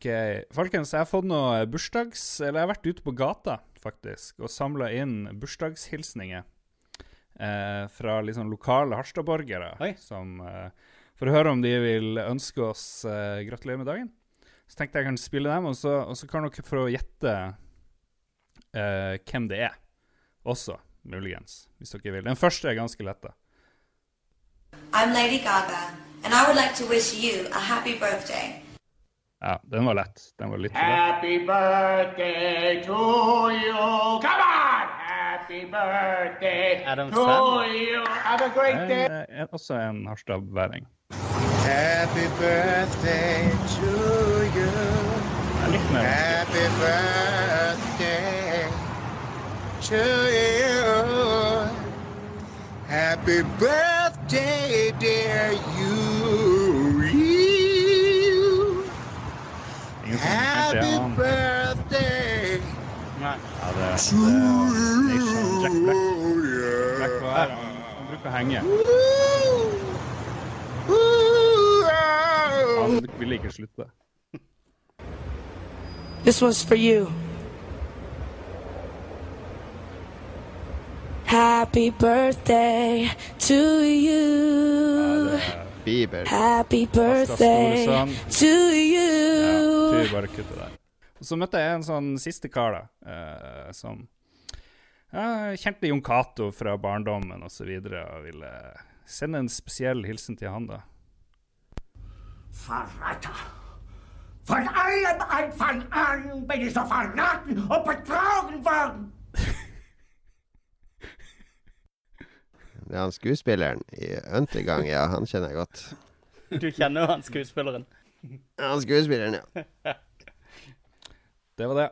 Ok, folkens, jeg har fått noe bursdags... Eller jeg har vært ute på gata, faktisk, og samla inn bursdagshilsninger eh, fra liksom lokale Harstad-borgere. Som eh, For å høre om de vil ønske oss eh, gratulerer med dagen. Så tenkte jeg kan spille dem, og så, og så kan dere få gjette eh, hvem det er. Også, muligens, hvis dere vil. Den første er ganske lett, da. I'm Lady Gaga, and I would like to wish you a happy birthday. Ja, den var lett. Den var litt. Happy birthday to you. Come on! Happy birthday Adam to Sandler. you. Have a great day. Eh, eh, også en Harstad-væring. Happy birthday to you. Det er Litt mer vanskelig. Happy birthday to you. Happy birthday, dear you. Happy birthday Nei. Ja, det, det to er Nation Jack Black. you. Black var her. Han, han bruker å henge. Han vil ikke slutte. This one's for you. Happy birthday to you. Bieber. Happy birthday to you. Ja, vi bare kutter der. Og så møtte jeg en sånn siste kar, da, eh, som ja, kjente Jon Cato fra barndommen osv. Og, så videre, og ville sende en spesiell hilsen til han, da. Forræder! Von allem Anfang an bin ich so verraten und betrogen worden. Det er han skuespilleren i Øntegang, ja, han kjenner jeg godt. Du kjenner jo han skuespilleren. Han skuespilleren, ja. Det var det.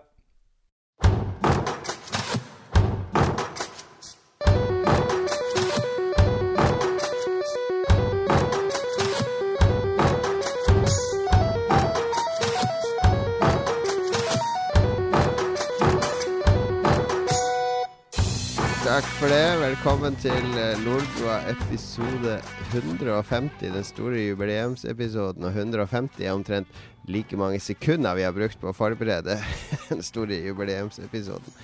Takk for det. Velkommen til eh, Lolbua episode 150. Den store jubileumsepisoden. Og 150 er omtrent like mange sekunder vi har brukt på å forberede den store jubileumsepisoden.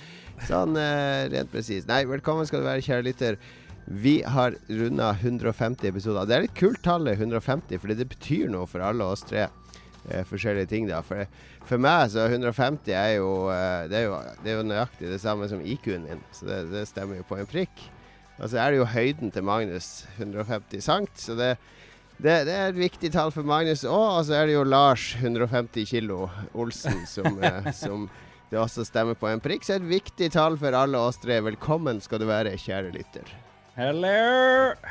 Sånn eh, rent presis. Nei, velkommen skal du være, kjære lytter. Vi har runda 150 episoder. Det er litt kult tallet 150, fordi det betyr noe for alle oss tre. Eh, forskjellige ting da For, for meg så 150 er jo, eh, det er jo Det er jo nøyaktig det samme som IQ-en min, så det, det stemmer jo på en prikk. Og så er det jo høyden til Magnus, 150 sankt, så det, det, det er et viktig tall for Magnus òg. Og så er det jo Lars, 150 kilo, Olsen, som, eh, som det også stemmer på en prikk. Så et viktig tall for alle oss tre. Velkommen skal du være, kjære lytter. Hello,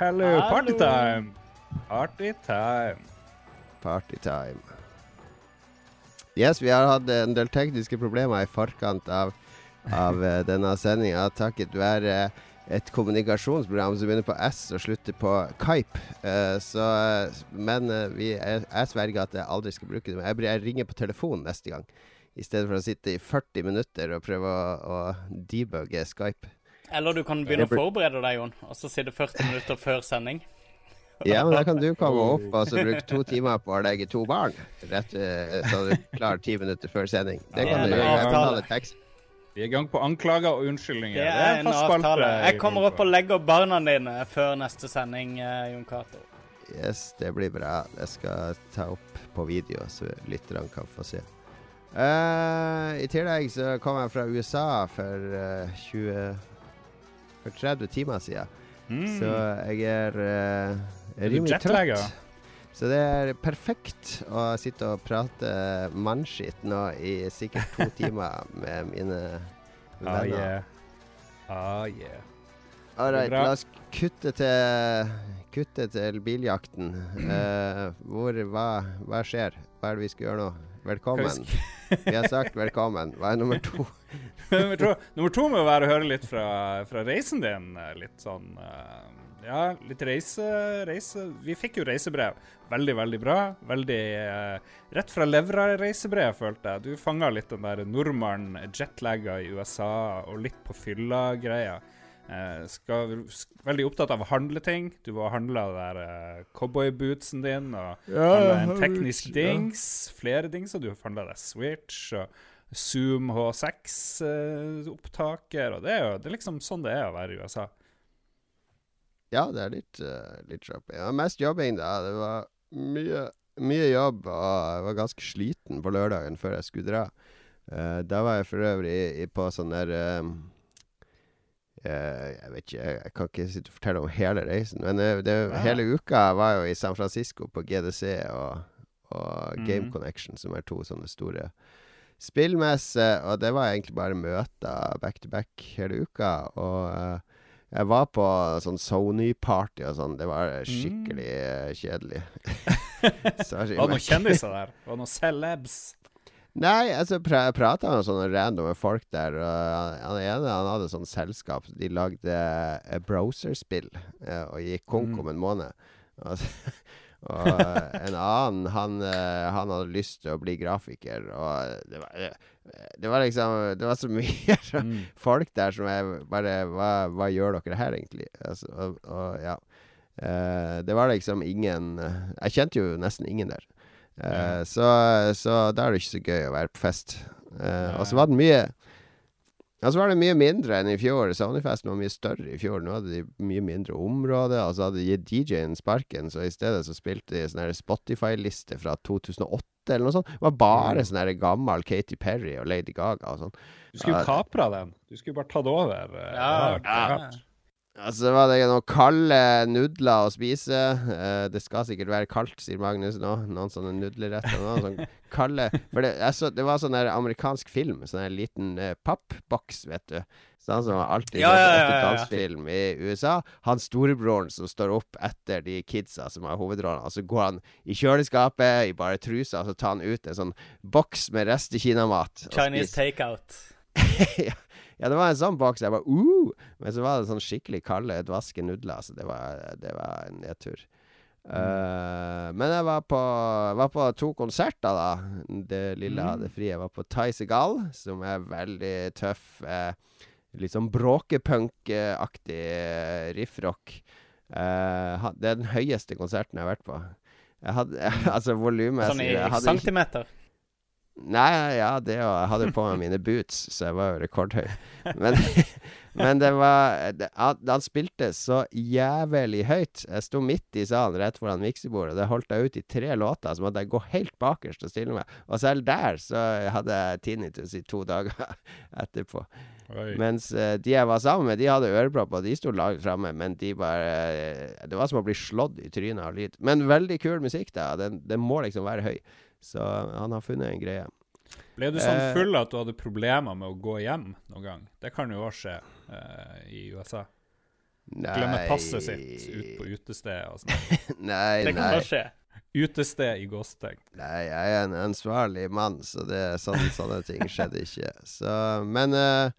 hello, Hallo. partytime. Partytime. Partytime. Yes, vi har hatt en del tekniske problemer i forkant av, av eh, denne sendinga, takket være et kommunikasjonsprogram som begynner på S og slutter på Kype. Uh, så, eh, men uh, vi, jeg, jeg sverger at jeg aldri skal bruke det. Men jeg, jeg ringer på telefon neste gang, i stedet for å sitte i 40 minutter og prøve å, å debugge Skype. Eller du kan begynne å forberede deg, Jon, og så sitte 40 minutter før sending. Ja, men da kan du komme opp og så bruke to timer på å legge to barn, rett, eh, så du klarer ti minutter før sending. Det kan Ja, du det gjøre. Avtale. tekst. Vi er i gang på anklager og unnskyldninger. Det er en avtale. Jeg kommer opp og legger barna dine før neste sending, eh, Jon Cato. Yes, det blir bra. Jeg skal ta opp på video, så lytterne kan få se. Uh, I tillegg så kom jeg fra USA for uh, 20 For 30 timer siden. Mm. Så jeg er, uh, Er rimelig trøtt. Så det er perfekt å sitte og prate mannskitt nå i sikkert to timer med mine Ah, venner. yeah. Ah, yeah. All right, la oss kutte til, kutte til biljakten. Uh, hvor, hva, hva skjer? Hva er det vi skal gjøre nå? Velkommen. Vi har sagt velkommen. Hva er nummer to? nummer, to, nummer to må være å høre litt fra, fra reisen din. eh, Litt sånn eh, Ja, litt reise, reise Vi fikk jo reisebrev. Veldig, veldig bra. Veldig eh, rett fra levra-reisebrev, følte jeg. Du fanga litt den der nordmannen jetlagga i USA og litt på fylla-greia. Eh, skal, sk- veldig opptatt av å handle ting. Du var handla der eh, cowboybootsen din, og ja, en teknisk dings. Flere dingser. Du handla deg Switch og Zoom H6-opptaker. og det er jo det er liksom sånn det er å være i USA. Ja, det er litt, uh, litt shopping. Ja, mest jobbing, da. Det var mye, mye jobb, og jeg var ganske sliten på lørdagen før jeg skulle dra. Uh, da var jeg for øvrig i, på sånn der uh, Jeg vet ikke, jeg, kan ikke sitte og fortelle om hele reisen. Men det, hele uka var jeg jo i San Francisco på GDC og, og Game Mhm. Connection, som er to sånne store spillmesser. Og det var egentlig bare møter back to back hele uka. Og jeg var på sånn Sony-party og sånn. Det var skikkelig mm. kjedelig. Var det noen kjendiser der? Var det noen celebs? Nei, altså pra jeg prata med sånne randome folk der. Og han, ene han hadde sånn selskap. De lagde eh, browserspill eh, og gikk konk om en måned. Og, og en annen, han, eh, han hadde lyst til å bli grafiker. Og det var, det var liksom Det var så mye Mm. folk der som jeg bare hva, hva gjør dere her, egentlig? Altså, og, og ja. Uh, det var liksom ingen Jeg kjente jo nesten ingen der. Eh, så, så da er det ikke så gøy å være på fest. Eh, og så var det mye Og så var det mye mindre enn i fjor. Sonyfesten var mye større i fjor. Nå hadde de mye mindre område. Og så hadde de gitt DJ-en sparken, så i stedet så spilte de sånn Spotify-liste fra 2008 eller noe sånt. Det var bare sånn her gammel Katy Perry og Lady Gaga og sånn. Du skulle jo kapra den. Du skulle bare tatt over. Ja, ja. Altså var det noen kalde nudler å spise. Eh, det skal sikkert være kaldt, sier Magnus nå. Noen sånne nudleretter. Noen sånne kalde For det, så, det var sånn amerikansk film. Sånn en liten eh, pappboks, vet du. Sånn som alltid Ja, ja, ja, ja, i USA. Han storebroren som står opp etter de kidsa som har hovedrollen. Og så går han i kjøleskapet i bare trusa, og så tar han ut en sånn boks med restekinamat Chinese takeout. ja, ja, det var en sånn boks. Jeg bare uh! Men så var det sånn skikkelig kalde, dvaske nudler. Så det var, det var en nedtur. Eh, men jeg var på, var på to konserter, da. Det lille jeg hadde fri. Jeg var på Ty Segal, som er veldig tøff. Eh, litt sånn bråkepunk-aktig eh, riffrock. Eh, det er den høyeste konserten jeg har vært på. Jeg hadde, altså volumet Sånn i centimeter. Nei, ja, det og Jeg hadde på meg mine boots, så jeg var jo rekordhøy. Men, men det var det, han, spilte så jævlig høyt. Jeg sto midt i salen rett foran miksebordet, det holdt jeg ut i tre låter. Så måtte jeg gå helt bakerst og stille meg. Og selv der så hadde jeg tinnitus i to dager etterpå. Oi. Mens eh, de jeg var sammen med, de hadde ørepropper, og de sto langt framme. Men de bare eh, Det var som å bli slått i trynet av lyd. Men veldig kul musikk, da. Den, den må liksom være høy. Så han har funnet en greie. Ble du sånn Eh, full at du hadde problemer med å gå hjem noen gang? Det kan jo også skje uh, i USA. Nei Glemme passet sitt ut på utestedet og sånn. Nei, Det kan nei. bare skje. Utested i gåsetegn. Nei, jeg er en ansvarlig mann, så det, sånn, sånne ting skjedde ikke. Så, men uh,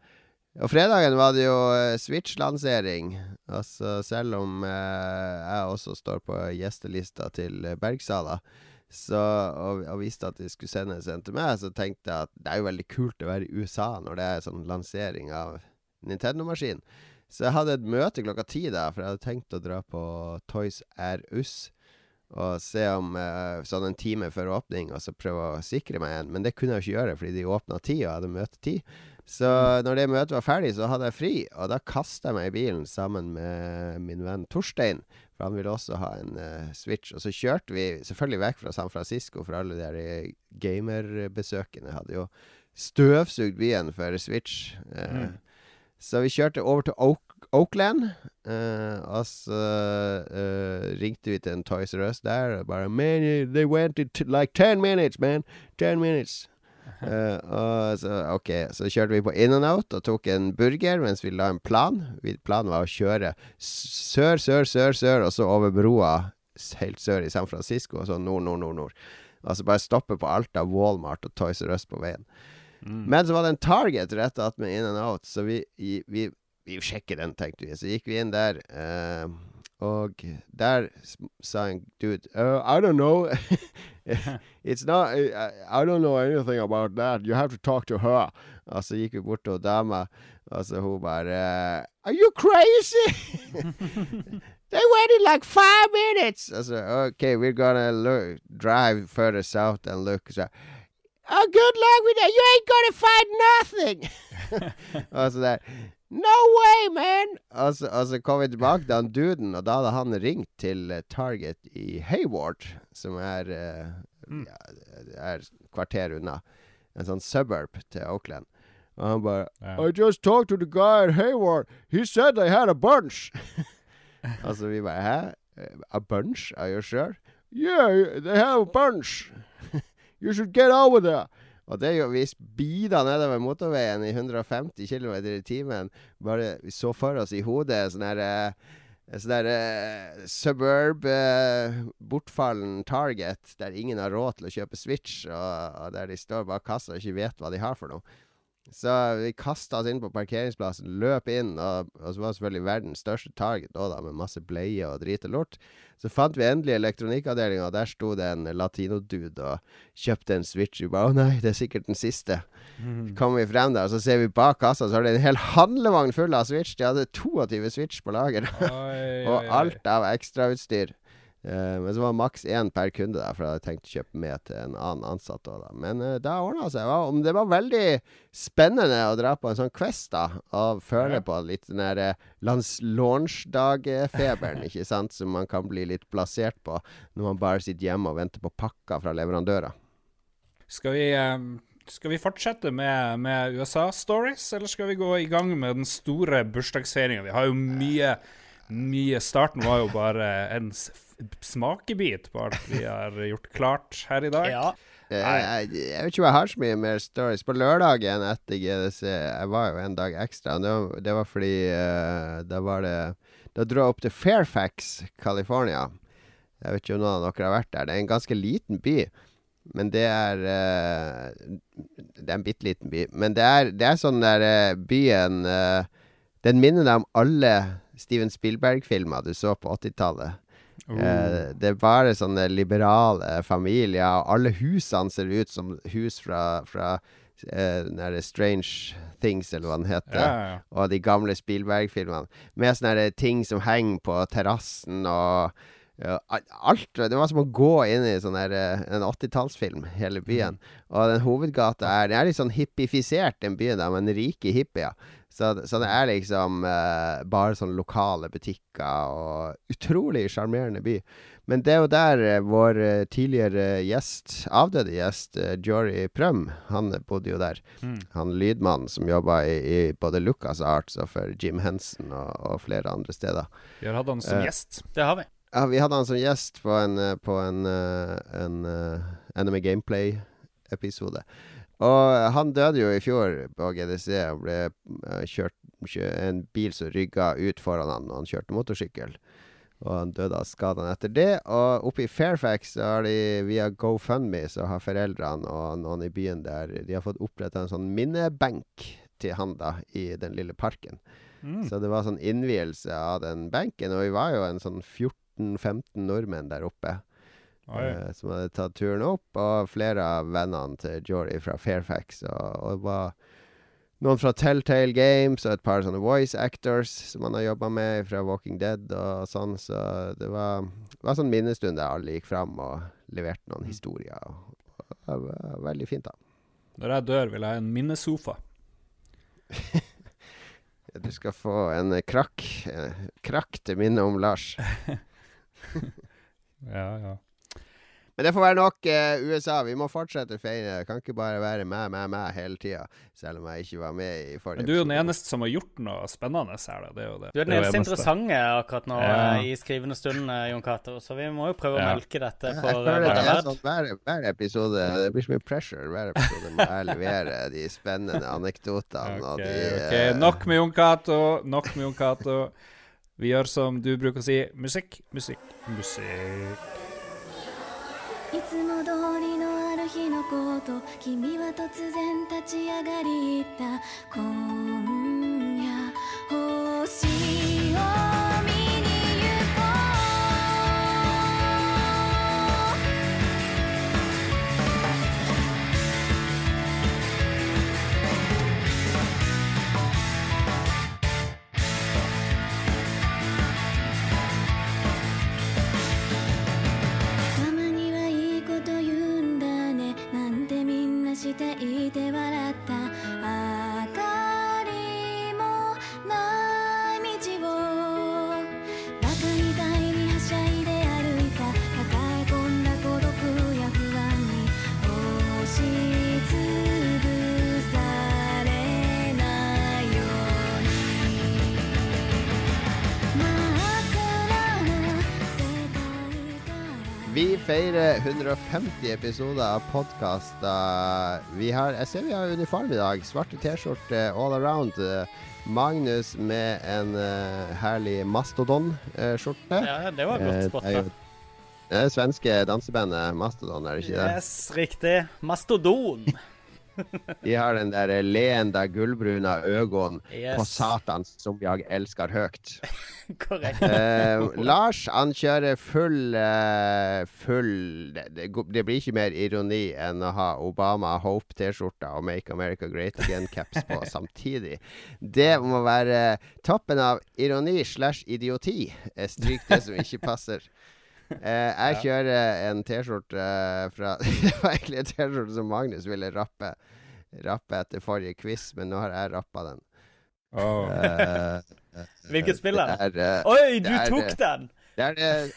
Og fredagen var det jo Switch-lansering. Altså, selv om uh, jeg også står på gjestelista til Bergsala, så, og, og visste at de skulle sendes en til meg, så tenkte jeg at det er jo veldig kult å være i USA når det er sånn lansering av Nintendo-maskin. Så jeg hadde et møte klokka ti da, for jeg hadde tenkt å dra på Toys R Us og se om eh, sånn en time før åpning, og så prøve å sikre meg en. Men det kunne jeg ikke gjøre, fordi de åpna ti, og jeg hadde møte ti. Så når det møtet var ferdig, så hadde jeg fri, og da kasta jeg meg i bilen sammen med min venn Torstein. For han ville også ha en uh, Switch. Og så kjørte vi selvfølgelig vekk fra San Francisco, for alle de eh, gamerbesøkene hadde jo støvsugd byen for Switch. Eh, Så vi kjørte over til Oak Oakland, Uh, og så uh, ringte vi til en Toys R Us der, og bare Man, they went in like ten minutes, man. Ten minutes. Eh, og så, ok, så kjørte vi på In and Out og tok en burger mens vi la en plan. Vi, planen var å kjøre sør, sør, sør, sør, og så over broa helt sør i San Francisco, og så nord, nord, nord, nord. Altså bare stoppe på alt av Walmart og Toys R Us på veien. Men så var det en Target rett attmed In and Out, så vi, vi, vi sjekker den, tenkte vi. Så gikk vi inn der. Uh, Og der sa en dude uh, I don't know. It's not I, I don't know anything about that. You have to talk to her. Og så gikk vi bort til dama, og så hun bare Are you crazy? They waited like five minutes! I said, OK, we're gonna look, drive further south and look. Så, oh, good luck with that! You ain't gonna find nothing! I så der No way, man! Og så, og så kom vi tilbake til han duden, og da hadde han ringt til eh, Target i Hayward, som er, eh, ja, er kvarter unna. En sånn suburb til Oakland. Og han bare yeah. I just talked to the guy at Hayward. He said they had a bunch. altså, vi bare Hæ? A bunch? Are you sure? Yeah, they have a bunch. you should get over there. Og det er jo, vi speeda nedover motorveien i 150 km i timen. Bare så for oss i hodet sånn her eh, Sånn der eh, suburb eh, bortfallen Target der ingen har råd til å kjøpe Switch, og, og der de står bak kassa og ikke vet hva de har for noe. Så vi kasta oss inn på parkeringsplassen, løp inn, og, og så var selvfølgelig verdens største Target òg, da, med masse bleie og drit og lort. Så fant vi endelig elektronikkavdelinga, og der sto det en latinodude og kjøpte en Switch. Vi bare 'Å nei, det er sikkert den siste'. Kommer vi frem der, og så ser vi bak kassa, så har de en hel handlevogn full av Switch. De hadde 22 Switch på lager. Oi, og oi, og alt av ekstrautstyr. Eh, men så var det maks én per kunde, der, for jeg hadde tenkt å kjøpe med til en annen ansatt. Da. Men uh, det ordna seg. Om det var veldig spennende å dra på en sånn quest, da, og føle på litt den der eh, launch-dag-feberen, ikke sant, som man kan bli litt plassert på når man bare sitter hjemme og venter på pakker fra leverandører. Skal vi, skal vi fortsette med, med USA-stories, eller skal vi gå i gang med den store bursdagsfeiringa? Vi har jo mye mye Starten var jo bare en smakebit på alt vi har gjort klart her i dag. Ja. Eh, Jeg, jeg vet ikke om jeg har så mye mer stories. På lørdagen etter GDC Jeg var jo en dag ekstra. Det var, det var fordi uh, Da var det Da dro jeg opp til Fairfax, California. Jeg vet ikke om noen av dere har vært der. Det er en ganske liten by. Men det er uh, Det er en bitte liten by. Men det er, det er sånn der uh, byen Den minner deg om alle Steven Spielberg-filmer du så på 80-tallet. Eh, det er bare sånne liberale familier, og alle husene ser ut som hus fra, fra eh, Strange Things, eller hva den heter. Ja, ja, ja. Og de gamle Spielberg-filmene. Med sånne ting som henger på terrassen og ja, alt. Det var som å gå inn i her, der, eh, en 80-tallsfilm, hele byen. Og den hovedgata er Den er litt sånn hippifisert, den byen der, men rike hippier. Så, så det er liksom uh, bare sånne lokale butikker og utrolig sjarmerende by. Men det er jo der uh, vår eh, tidligere gjest, avdøde gjest, uh, Jory Prøm, han bodde jo der. Han lydmannen som jobba i, i både Lucas Arts og for Jim Henson og, og flere andre steder. Vi har hatt han som gjest. Det har vi. Ja, vi hadde han som gjest på en, på en, en eh, Anime Gameplay-episode. Og han døde jo i fjor på GDC og ble eh, kjørt En bil som rygga ut foran han når han kjørte motorsykkel. Og han døde av skadene etter det. Og oppe i Fairfax så har de via GoFundMe så har foreldrene og noen i byen der De har fått oppretta en sånn minnebenk til han da i den lille parken. Så det var sånn innvielse av den benken, og vi var jo en sånn 14-15 nordmenn der oppe. Eh, som hadde tatt turen opp, og flere av vennene til Jory fra Fairfax. Og, og det var noen fra Telltale Games og et par sånne voice actors som han har jobba med fra Walking Dead og sånn. Så det var, var sånn minnestund der alle gikk fram og leverte noen historier. Og, og det var veldig fint, da. Når jeg dør, vil jeg ha en minnesofa. Du skal få en krakk. eh, Krakk til minne om Lars. Ja, ja. Men det får være nok eh, USA. Vi må fortsette å feire. Det kan ikke bare være meg, meg, meg hele tida. Selv om jeg ikke var med i forrige Men du er jo den eneste som har gjort noe spennende her, da. Det er jo det. Du er den eneste interessante akkurat nå Ja. eh, i skrivende stund, eh, Jon Cato. Så vi må jo prøve å melke dette for eh, hva det er er verdt. sånn hver, hver episode Det blir så mye pressure. Hver episode må jeg levere de spennende anekdotene. og Ok, de, ok. eh, Nok med Jon Cato. Nok med Jon Cato. Vi gjør som du bruker å si. Musikk, musikk, musikk. いつも通りのある日のこと君は突然立ち上がり言った。今夜星を見ていて笑った feirer 150 episoder av podkaster. Vi har, jeg ser vi har uniform i dag. Svarte T-skjorte all around. Eh, Magnus med en uh, herlig Mastodon-skjorte. Ja, det var godt spotta. er jo det svenske dansebandet Mastodon, er det ikke det? Yes, riktig. Mastodon. De har den der leende gullbruna øynene Yes. på Satan som jeg elsker høyt. Korrekt. Eh, Lars han kjører full eh, Full det, det, det blir ikke mer ironi enn å ha Obama Hope-T-skjorta og Make America Great Again-caps på samtidig. Det må være toppen av ironi slash idioti. Eh, Stryk det som ikke passer. Eh, jeg kjører en T-skjorte eh, fra Det var egentlig en T-skjorte som Magnus ville rappe Rappe etter forrige quiz, men nå har jeg rappa den. Oh. Hvilket spill er det? Oi, du det tok den! Det det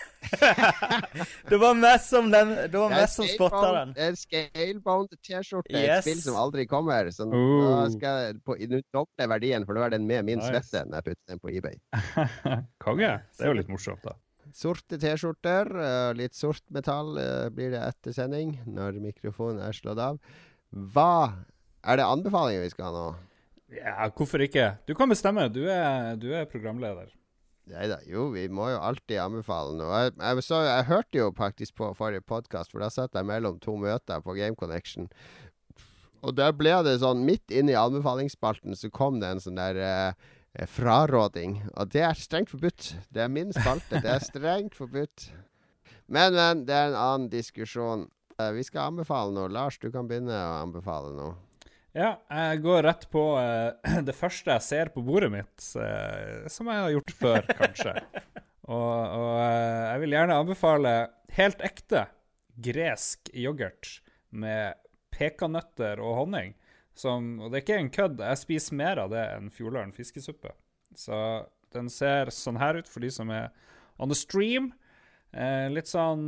Det var mest som den Det var mest som spotta den. Det er Scalebound T-skjorte. Yes. Et spill som aldri kommer. Så nå Oh. skal jeg på, doble verdien, for nå er den med min svette når jeg putter den på eBay. Konge. Det er jo litt morsomt, da. Sorte T-skjorter, eh, litt sort metall eh, blir det etter sending, når mikrofonen er slått av. Hva er det anbefalinger vi skal ha nå? Ja, hvorfor ikke? Du kan bestemme. Du er, du er programleder. Nei da, jo, vi må jo alltid anbefale noe. Jeg, jeg, så, jeg hørte jo faktisk på forrige podkast, for da satt jeg mellom to møter på Game Connection. Og der ble det sånn, midt inne i anbefalingsspalten, så kom det en sånn der eh, fraråding. Og det er strengt forbudt. Det er min spalte. Det er strengt forbudt. Men, men, det er en annen diskusjon. Eh, vi skal anbefale noe. Lars, du kan begynne å anbefale noe. Ja, jeg går rett på eh, det første jeg ser på bordet mitt, eh, som jeg har gjort før, kanskje. Og, og eh, jeg vil gjerne anbefale helt ekte gresk yoghurt med pekanøtter og honning. Som, og det er ikke en kødd, jeg spiser mer av det enn Fjordøren fiskesuppe. Så den ser sånn her ut for de som er on the stream. Eh, litt sånn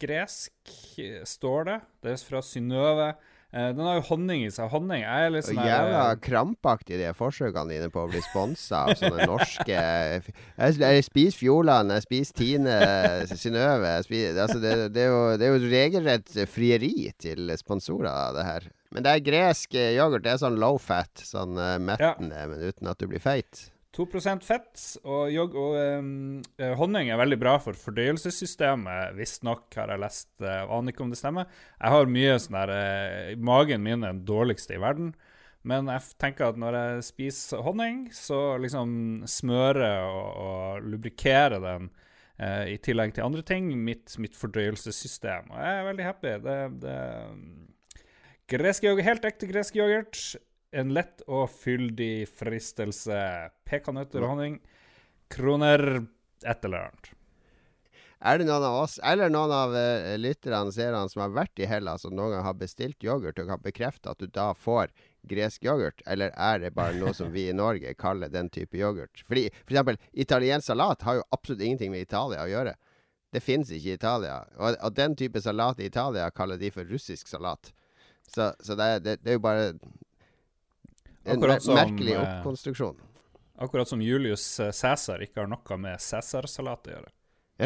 gresk, eh, står det. Det er fra Synnøve. Eh, den har jo honning i seg. Honning er litt sånn jævla eh, krampaktig de forsøkene dine på å bli sponsa av sånne norske Jeg, jeg spiser Fjordland, jeg spiser Tine, Synnøve altså det, det, er jo, det er jo regelrett frieri til sponsorer av det her. Men det er gresk eh, yoghurt. Det er sånn low fat, sånn uh, mettende, men uten at du blir feit. 2% fett, og, jog, og eh, honning er veldig bra for fordøyelsessystemet, visstnok, har jeg lest. Uh, aner ikke om det stemmer. Jeg har mye sånn der uh, Magen min er den dårligste i verden. Men jeg tenker at når jeg spiser honning, så liksom smører og, og lubrikerer den, uh, i tillegg til andre ting, mitt, mitt fordøyelsessystem. Og jeg er veldig happy. Det, det Gresk yoghurt, helt ekte gresk yoghurt. En lett og fyldig fristelse. Pekanøtter og honning. Kroner et eller annet. Er det noen av oss, eller noen av uh, lytterne seerne som har vært i Hellas og noen gang har bestilt yoghurt og kan bekrefte at du da får gresk yoghurt, eller er det bare noe som vi i Norge kaller den type yoghurt? Fordi for eksempel, italiensk salat har jo absolutt ingenting med Italia å gjøre. Det fins ikke i Italia. Og, og den type salat i Italia kaller de for russisk salat. Så, så det, er- det, det er jo bare en mer- som, merkelig eh, oppkonstruksjon. Akkurat som Julius eh, Cæsar ikke har noe med Cæsarsalat å gjøre.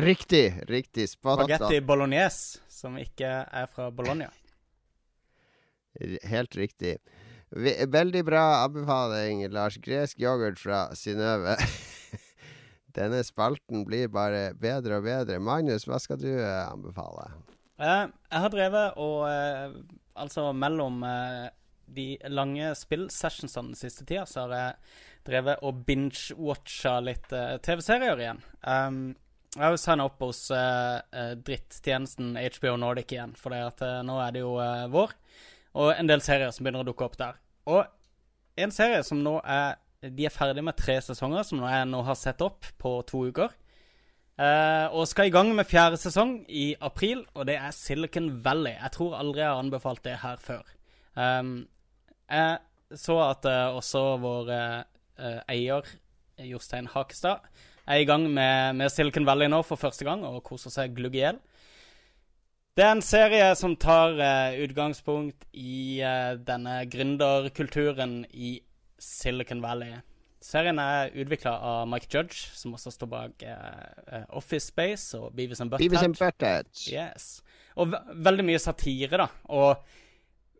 Riktig! Riktig. Spagetti bolognese, som ikke er fra Bologna. Helt riktig. Veldig bra anbefaling, Lars. Gresk yoghurt fra Synnøve. Denne spalten blir bare bedre og bedre. Magnus, hva skal du eh, anbefale? Eh, jeg har drevet og Altså, mellom eh, de lange spillsessionsene den siste tida, så har jeg drevet og binge-watcha litt eh, TV-serier igjen. Um, jeg har jo signa opp hos eh, eh, drittjenesten HBO Nordic igjen, for eh, nå er det jo vår. Og en del serier som begynner å dukke opp der. Og en serie som nå er De er ferdig med tre sesonger, som jeg nå har sett opp på to uker. Eh, og skal i gang med fjerde sesong i april, og det er Silicon Valley. Jeg tror aldri jeg har anbefalt det her før. Um, jeg så at uh, også vår uh, eier, Jostein Hakestad, er i gang med, med Silicon Valley nå for første gang og koser seg glugg i hjel. Det er en serie som tar utgangspunkt i denne gründerkulturen i Silicon Valley. Serien er utvikla av Mike Judge, som også står bak eh, Office Space og Beavis and Butthead. Beavis and Butthead. Yes. Og ve veldig mye satire, da. Og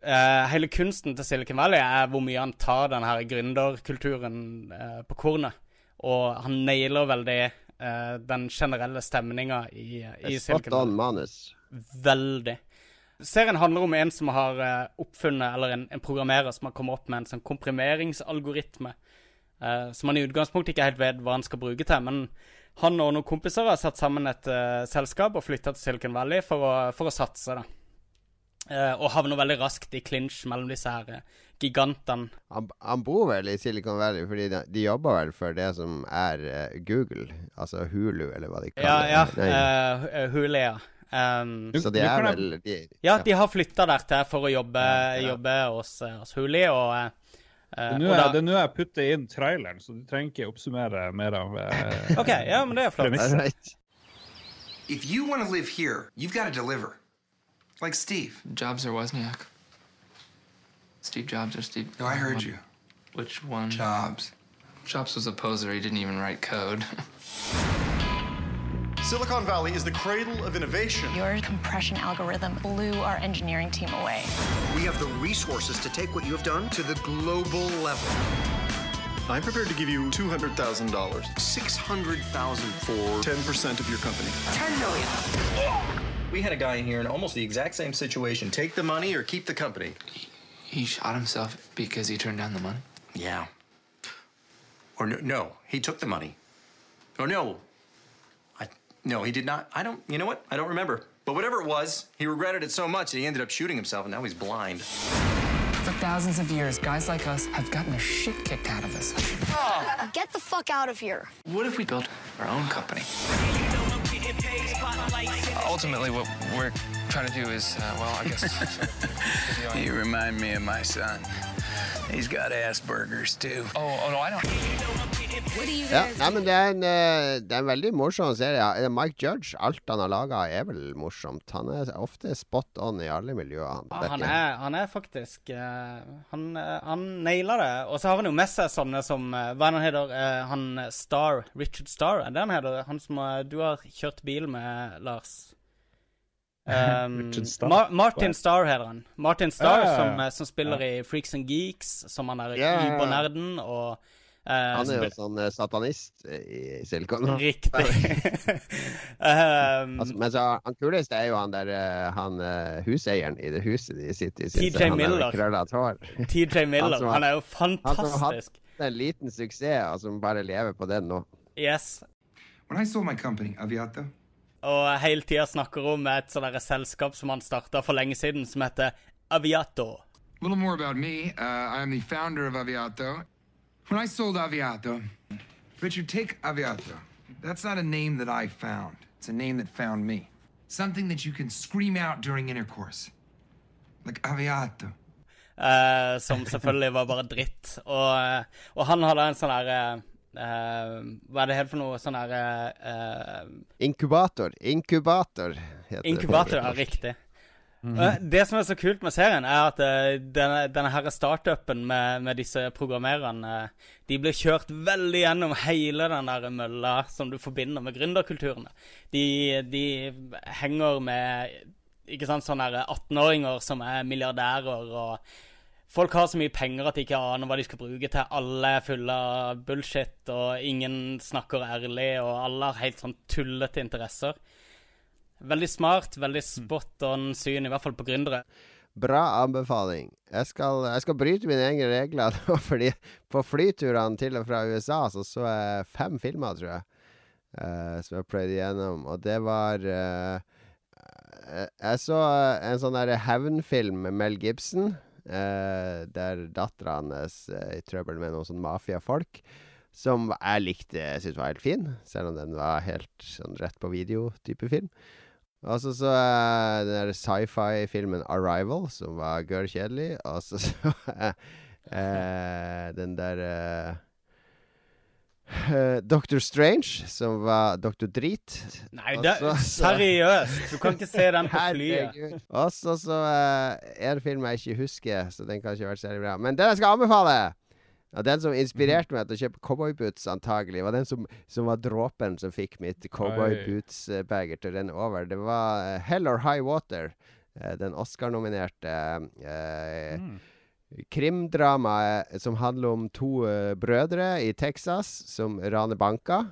Uh, hele kunsten til Silicon Valley er hvor mye han tar den her gründerkulturen uh, på kornet. Og han nailer veldig uh, den generelle stemninga i, i Silicon Valley. manus. Veldig. Serien handler om en som har oppfunnet, eller en, en programmerer som har kommet opp med en sånn komprimeringsalgoritme. Eh, som han i utgangspunktet ikke helt vet hva han skal bruke til. Men han og noen kompiser har satt sammen et uh, selskap og flytta til Silicon Valley for å, for å satse. da. Uh, og havner veldig raskt i clinch mellom disse her gigantene. Han, han bor vel i Silicon Valley fordi de, de jobber vel for det som er Google, altså Hulu, eller hva de Ja, det. ja. Hulu, Uh, Hulea. Um, Så de er vel de, Ja, de har flytta der til for å jobbe, jobbe hos, hos Huli, og, Nå og er da- nå jeg putter inn traileren, så du trenger ikke oppsummere mer av eh, OK, ja, men det er flott. premisset. If you want to live here, you've got to deliver. Like Steve. Jobs or Wozniak? Steve Jobs or Steve? No, I heard you. Which one? Jobs. Jobs was a poser. He didn't even write code. Silicon Valley is the cradle of innovation. Your compression algorithm blew our engineering team away. We have the resources to take what you have done to the global level. I'm prepared to give you $200,000. 600,000 for 10% of your company. 10 million. We had a guy in here in almost the exact same situation. Take the money or keep the company. He shot himself because he turned down the money. Yeah. Or no, no, he took the money. Or no. I, no, he did not. I don't, you know what? I don't remember. But whatever it was, he regretted it so much that he ended up shooting himself and now he's blind. For thousands of years, guys like us have gotten the shit kicked out of us. Get the fuck out of here. What if we built our own company? Ultimately, what we're trying to do is, uh, well, I guess. You remind me of my son. He's got Asperger's too. Oh, oh no, I don't. What do you Ja, nei, men det er, en, eh, det er en veldig morsom serie. Mike Judge, alt han har laga, er vel morsomt. Han er ofte spot on i alle miljøer. Han, han, er, han er faktisk eh, Han, han nailer det. Og så har han jo med seg sånne som eh, Hva er han heter? Eh, han Star. Richard Star, er det han heter? Han som eh, du har kjørt bil med, Lars. Um, Ma Martin Starr heter han. Martin Starr, Ja, ja, ja. som, som spiller i Freaks and Geeks, som han er Ja, ja, ja. übernerden, og uh, Han er jo sånn eh, satanist i Silicon. Riktig. um, altså, men så han kuleste er jo han der eh, Han huseieren i det huset de sitter i. TJ Han Miller. hår. TJ Miller. som Han er jo fantastisk. Han som har hatt en liten suksess, og som bare lever på den nå. Yes. When I saw my company, Aviato, Og hele tida snakker om et sånt selskap som han starta for lenge siden, som heter Aviato. A little more about me. Uh, I the founder of Aviato. when I sold Aviato, Richard, take Aviato. That's not a name that I found. It's a name that found me. Something that you can scream out during intercourse. Like Aviato. Uh, som selvfølgelig var bare dritt. Og, eh, og han hadde en sånn derre Hva er det helt for noe sånn herre uh, Inkubator. Inkubator heter Inkubator, det. ja, riktig. Eh, Det som er så kult med serien, er at uh, denne, denne her startupen med, med disse programmererne eh, De blir kjørt veldig gjennom hele den der mølla som du forbinder med gründerkulturene. De, de henger med ikke sant, sånne 18-åringer som er milliardærer, og folk har så mye penger at de ikke aner hva de skal bruke til. Alle er fulle av bullshit, og ingen snakker ærlig, og alle har helt sånn tullete interesser. Veldig smart, veldig spot on syn, i hvert fall på gründere. Bra anbefaling. Jeg skal, jeg skal bryte mine egne regler, nå, fordi på flyturene til og fra USA så så jeg fem filmer, tror jeg, uh, som jeg pløyde igjennom. Og det var eh, eh, Jeg så en sånn hevnfilm med Mel Gibson, eh, der dattera hans er i trøbbel med noen sånn mafiafolk. Som jeg likte, jeg syntes var helt fin, selv om den var helt sånn rett på video-type film. Og så så jeg den der sci-fi-filmen 'Arrival', som var gørr kjedelig. Og så så eh, den der eh, eh, Strange, som var Dr. Drit. Nei, det, så- seriøst! Du kan ikke se den på flyet. Og så så er det film jeg ikke husker, så den kan ikke ha vært særlig bra. Men den jeg skal anbefale! Og den som inspirerte meg til å kjøpe cowboyboots, antagelig, var den som, som var dråpen som fikk mitt cowboyboots-bager til å renne over. Det var uh, Hell or High Water, eh, den Oscar-nominerte eh, krimdramaet som handler om to uh, brødre i Texas som raner banker.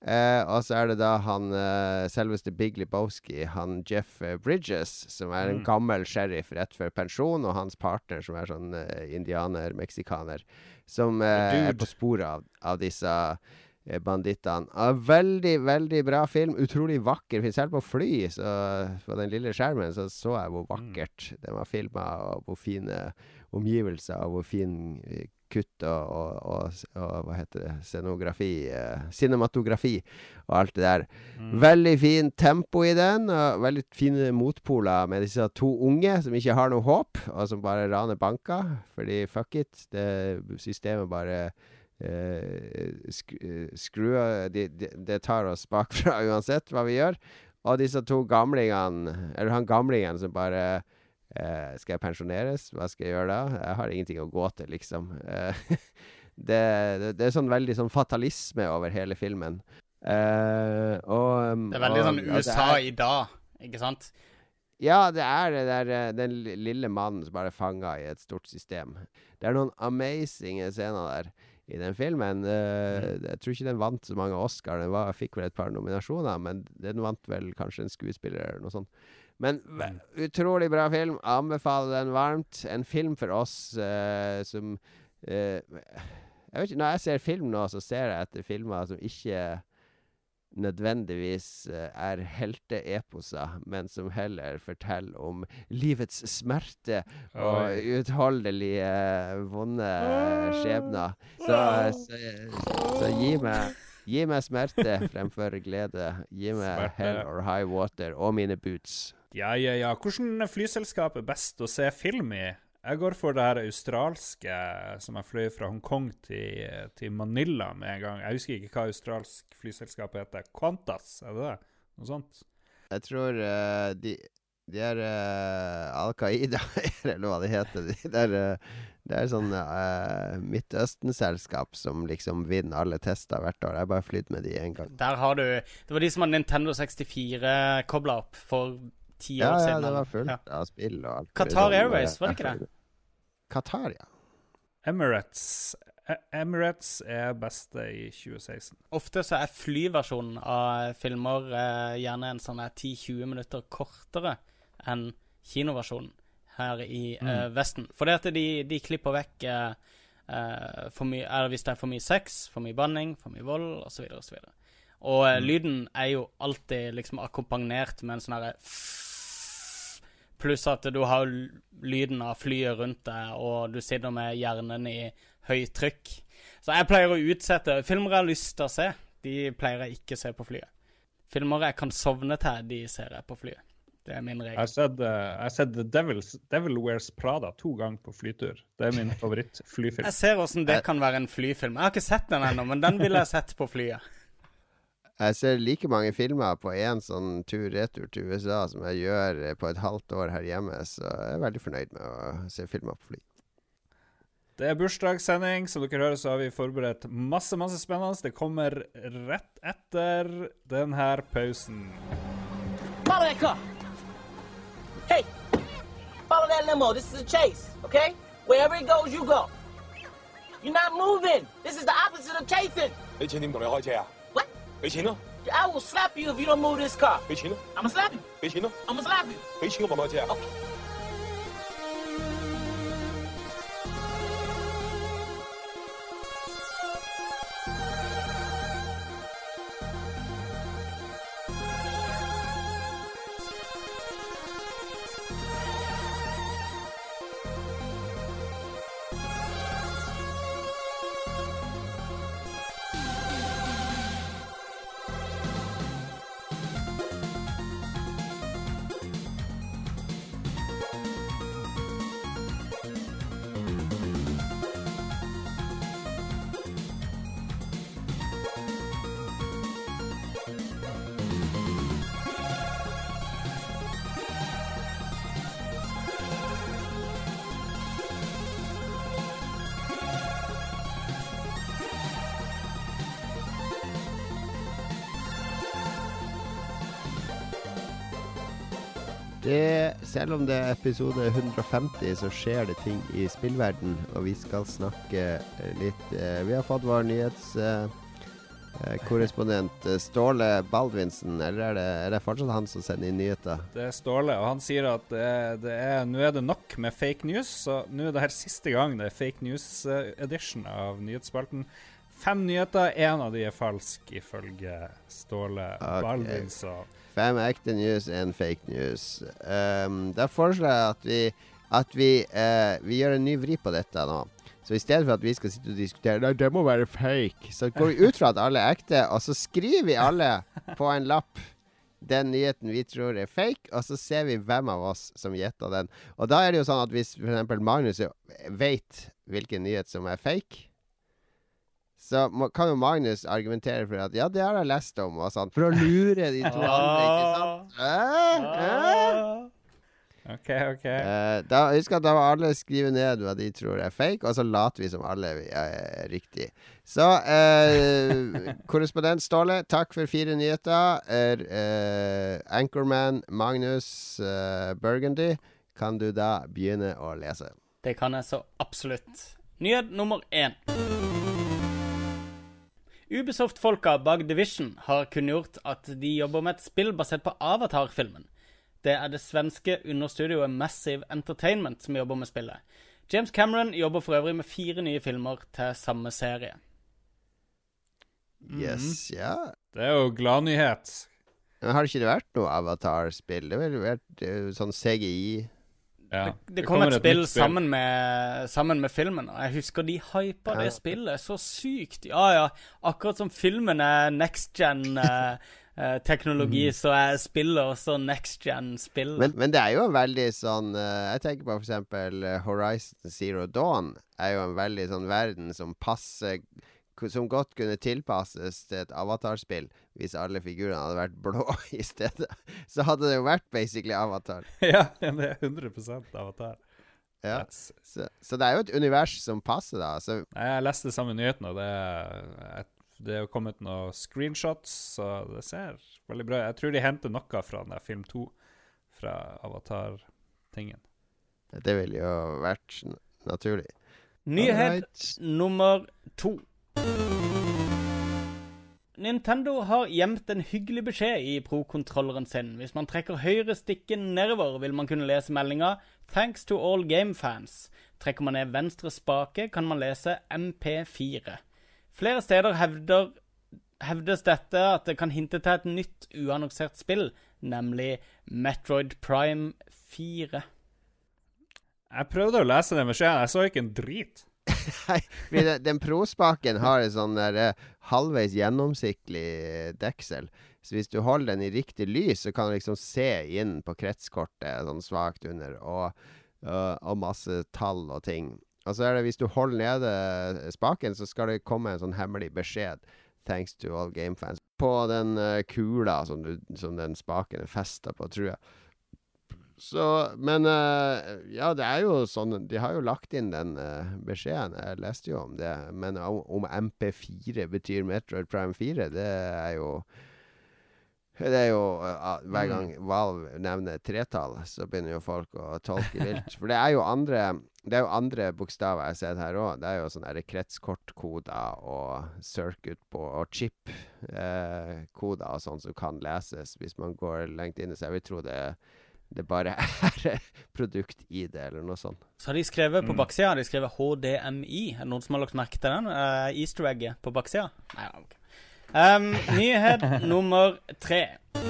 Uh, og så er det da han uh, selveste Big Lebowski, han Jeff eh, Bridges, som er en Mm. gammel sheriff rett før pensjon, og hans partner, som er sånn eh, indianer-meksikaner, som eh, er på sporet av, av disse eh, bandittene. Veldig, veldig bra film. Utrolig vakker. film. Selv på fly, så på den lille skjermen, så så jeg hvor vakkert den var filma, og hvor fine omgivelser, og hvor fin eh, kutt og, og, og, og hva heter det, scenografi eh, Cinematografi og alt det der. Mm. Veldig fin tempo i den, og veldig fine motpoler med disse to unge som ikke har noe håp, og som bare raner banker. Fordi fuck it, det systemet bare eh, sk eh, det de, de tar oss bakfra uansett hva vi gjør. Og disse to gamlingene, eller han gamlingen som bare eh, Skal jeg pensjoneres? Hva skal jeg gjøre da? Jeg har ingenting å gå til, liksom. Eh, det, det, det er sånn veldig sånn fatalisme over hele filmen. Eh, og um, Det er veldig og- sånn USA er- i dag, ikke sant? ja, det er det der, eh, den lille mannen som bare er fanga i et stort system. Det er noen amazing scener der i den filmen. Eh, Jeg tror ikke den vant så mange Oscar. Den var, fikk vel et par nominasjoner, men den vant vel kanskje en skuespiller eller noe sånt. Men utrolig bra film. Anbefaler den varmt. En film for oss uh, som uh, Jeg vet ikke, Når jeg ser film nå, så ser jeg etter filmer som ikke nødvendigvis eh, er helteeposer, men som heller forteller om livets smerte og uutholdelige, vonde skjebner. Så, så, så gi meg Gi meg smerte fremfor glede. Gi meg Smerte. hell or high water og mine boots. Ja, ja, ja. Hvilket flyselskap er best å se film i? Jeg går for det her australske som jeg fløy fra Hongkong til, til Manila med en gang. Jeg husker ikke hva australsk flyselskap heter. Qantas, er det det? Noe sånt? Jeg tror uh, de de er uh, Al Qaida, eller hva det heter. De der, uh, det er sånn uh, Midtøsten-selskap som liksom vinner alle tester hvert år. Jeg har bare flydd med de én gang. Der har du Det var de som hadde Nintendo 64 kobla opp for ti Ja, år ja, ja, det var fullt Ja. av spill og alt. Qatar Airways, eh, var det ikke det? Qatar, ja. Emirates. E- Emirates er beste i 2016. Ofte så er flyversjonen av filmer eh, gjerne en sånn 10-20 minutter kortere enn kinoversjonen her i eh, Mm. Vesten. For det at de, de klipper vekk eh, eh, Eller hvis det er for mye sex, for mye banning, for mye vold osv. osv. Og så og Mm. lyden er jo alltid liksom akkompagnert med en sånn herre Pluss at du har lyden av flyet rundt deg, og du sitter med hjernen i høytrykk. Så jeg pleier å utsette Filmer jeg har lyst til å se, de pleier jeg ikke å se på flyet. Filmer jeg kan sovne til, de ser jeg på flyet. Det er min Jeg regel. har sett, eh, jeg har sett The Devil's, Devil Wears Prada to ganger på flytur. Det er min favorittflyfilm. Jeg ser åssen det kan være en flyfilm. Jeg har ikke sett den ennå, men den ville jeg sett på flyet. Jeg ser like mange filmer på én sånn tur-retur til USA som jeg gjør eh, på et halvt år her hjemme, så jeg er veldig fornøyd med å se filmer på fly. Det er bursdagssending. Som dere hører, så har vi forberedt masse masse spennende. Det kommer rett etter den her pausen. Follow that car. Hey, follow that limo. This is a chase, okay? Wherever it goes, you go. You're not moving. This is the opposite of chasing. 俾錢點同你開車啊？ 没钱呢。I will slap you if you don't move this car。I'm slapping。I'm slapping。Selv om det er episode 150, så skjer det ting i spillverden, og vi skal snakke eh, litt eh, Vi har fått vår nyhetskorrespondent eh, Ståle Baldvinsen, eller er det, er det fortsatt han som sender inn nyheter? Det er Ståle, og han sier at det er, det er, nå er det nok med fake news. Så nå er det her siste gang det er fake news eh, edition av nyhetsspalten. Fem nyheter, én av de er falsk, ifølge Ståle okay. Baldvinsson. Fem ekte news, én fake news. Um, da foreslår jeg at vi, at vi, uh, vi gjør en ny vri på dette nå. Så i stedet for at vi skal sitte og diskutere Nei, det må være fake, så går vi ut fra at alle er ekte, og så skriver vi alle på en lapp den nyheten vi tror er fake, og så ser vi hvem av oss som gjetter den. Og da er det jo sånn at hvis f.eks. Magnus vet hvilken nyhet som er fake, så må, kan jo Magnus argumentere for at ja, det har jeg lest om, og sånn, for å lure de to andre, ikke sant? Eh? Eh? OK, OK. Eh, da, husk at da må alle skrive ned hva de tror er fake, og så later vi som alle er riktig. Så eh, korrespondent Ståle, takk for fire nyheter. Er, eh, Anchorman Magnus eh, Burgundy, kan du da begynne å lese? Det kan jeg så absolutt. Nyhet nummer én. Ubisoft-folka bak Division har kunngjort at de jobber med et spill basert på Avatar-filmen. Det er det svenske understudioet Massive Entertainment som jobber med spillet. James Cameron jobber for øvrig med fire nye filmer til samme serie. Yes, ja. Det er jo gladnyhet. Har ikke vært noe Avatar-spill? Det har vel vært sånn CGI Ja. Det kom et spill sammen med, sammen med filmen, og jeg husker de hypa det spillet så sykt. Ja, ja. Akkurat som filmen er next gen-teknologi, så er spillet også next gen-spill. Men, men det er jo en veldig sånn eh, Jeg tenker på eksempel eh, Horizon Zero Dawn er jo en veldig sånn verden som passer Som godt kunne tilpasses til et avatarspill hvis alle figurene hadde vært blå i stedet. Så hadde det jo vært basically avatar. ja, det er 100% avatar. Ja. Så, så det er jo et univers som passer, da. Så Jeg leste samme nyheten, og det er, det er jo kommet noen screenshots, så det ser veldig bra ut. Jeg tror de henter noe fra den der film 2, fra Avatar-tingen. det ville jo vært naturlig. Nyhet nummer to. Nintendo har gjemt en hyggelig beskjed i Pro-kontrolleren sin. Hvis man trekker høyre stikken nedover, vil man kunne lese meldinga 'Thanks to all game fans'. Trekker man ned venstre spake, kan man lese MP4. Flere steder hevder, hevdes dette at det kan hinte til et nytt uannonsert spill, nemlig Metroid Prime 4. Jeg prøvde å lese den beskjeden, jeg så ikke en drit. Nei, den, den, prospaken har en sånn der eh, halvveis gjennomsiktig eh, deksel. Så hvis du holder den i riktig lys, så kan du liksom se inn på kretskortet sånn svakt under, og, uh, og masse tall og ting. Og så er det hvis du holder nede spaken, så skal det komme en sånn hemmelig beskjed. Thanks to all game fans. På den uh, kula som, du, som den spaken er festa på, tror jeg. Så, men uh, ja, det er jo sånn De har jo lagt inn den uh, beskjeden. Jeg leste jo om det. Men om, om MP4 betyr Metroid Prime 4, det er jo Det er jo eh, Hver gang Valve nevner tretall, så begynner jo folk å tolke vilt. For det er jo andre Det er jo andre bokstaver jeg har sett her òg. Det er jo sånne kretskortkoder og circuit på og chip-koder og sånn som kan leses hvis man går lengt inn. Så jeg vil tro det det bare er produkt i det, eller noe sånt. Så har de skrevet på Mm. baksida har de skrevet HDMI. Er det noen som har lagt merke til den? Uh, Easter egget på baksida? Nei, ok. Um, nyhet nummer tre.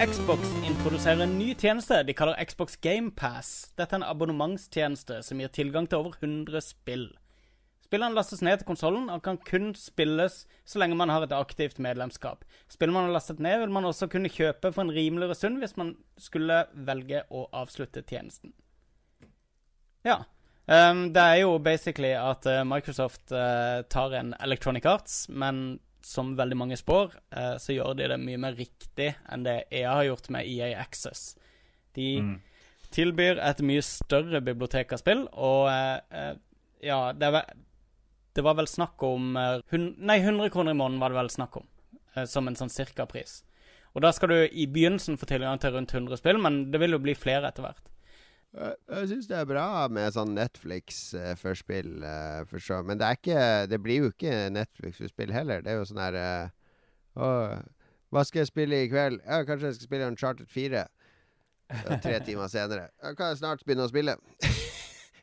Xbox introduserer en ny tjeneste de kaller Xbox GamePass. Dette er en abonnementstjeneste som gir tilgang til over 100 spill. Spillene lastes ned til konsollen og kan kun spilles så lenge man har et aktivt medlemskap. Spillene man har lastet ned, vil man også kunne kjøpe for en rimeligere sum hvis man skulle velge å avslutte tjenesten. Ja. Um, det er jo basically at uh, Microsoft uh, tar en Electronic Arts, men som veldig mange spår, uh, så gjør de det mye mer riktig enn det EA har gjort med EA Access. De Mm. tilbyr et mye større bibliotek av spill, og ja, det var, det var vel snakk om eh, hun, Nei, 100 kroner i måneden var det vel snakk om, eh, som en sånn cirka-pris. Og da skal du i begynnelsen få tilgang til rundt 100 spill, men det vil jo bli flere etter hvert. Jeg, jeg syns det er bra med sånn Netflix eh, for spill, eh, for så. Men det er ikke Det blir jo ikke Netflix for spill heller. Det er jo sånn her eh, Å, hva skal jeg spille i kveld? Ja, kanskje jeg skal spille Uncharted 4. Ja, tre timer senere. Jeg kan snart begynne å spille?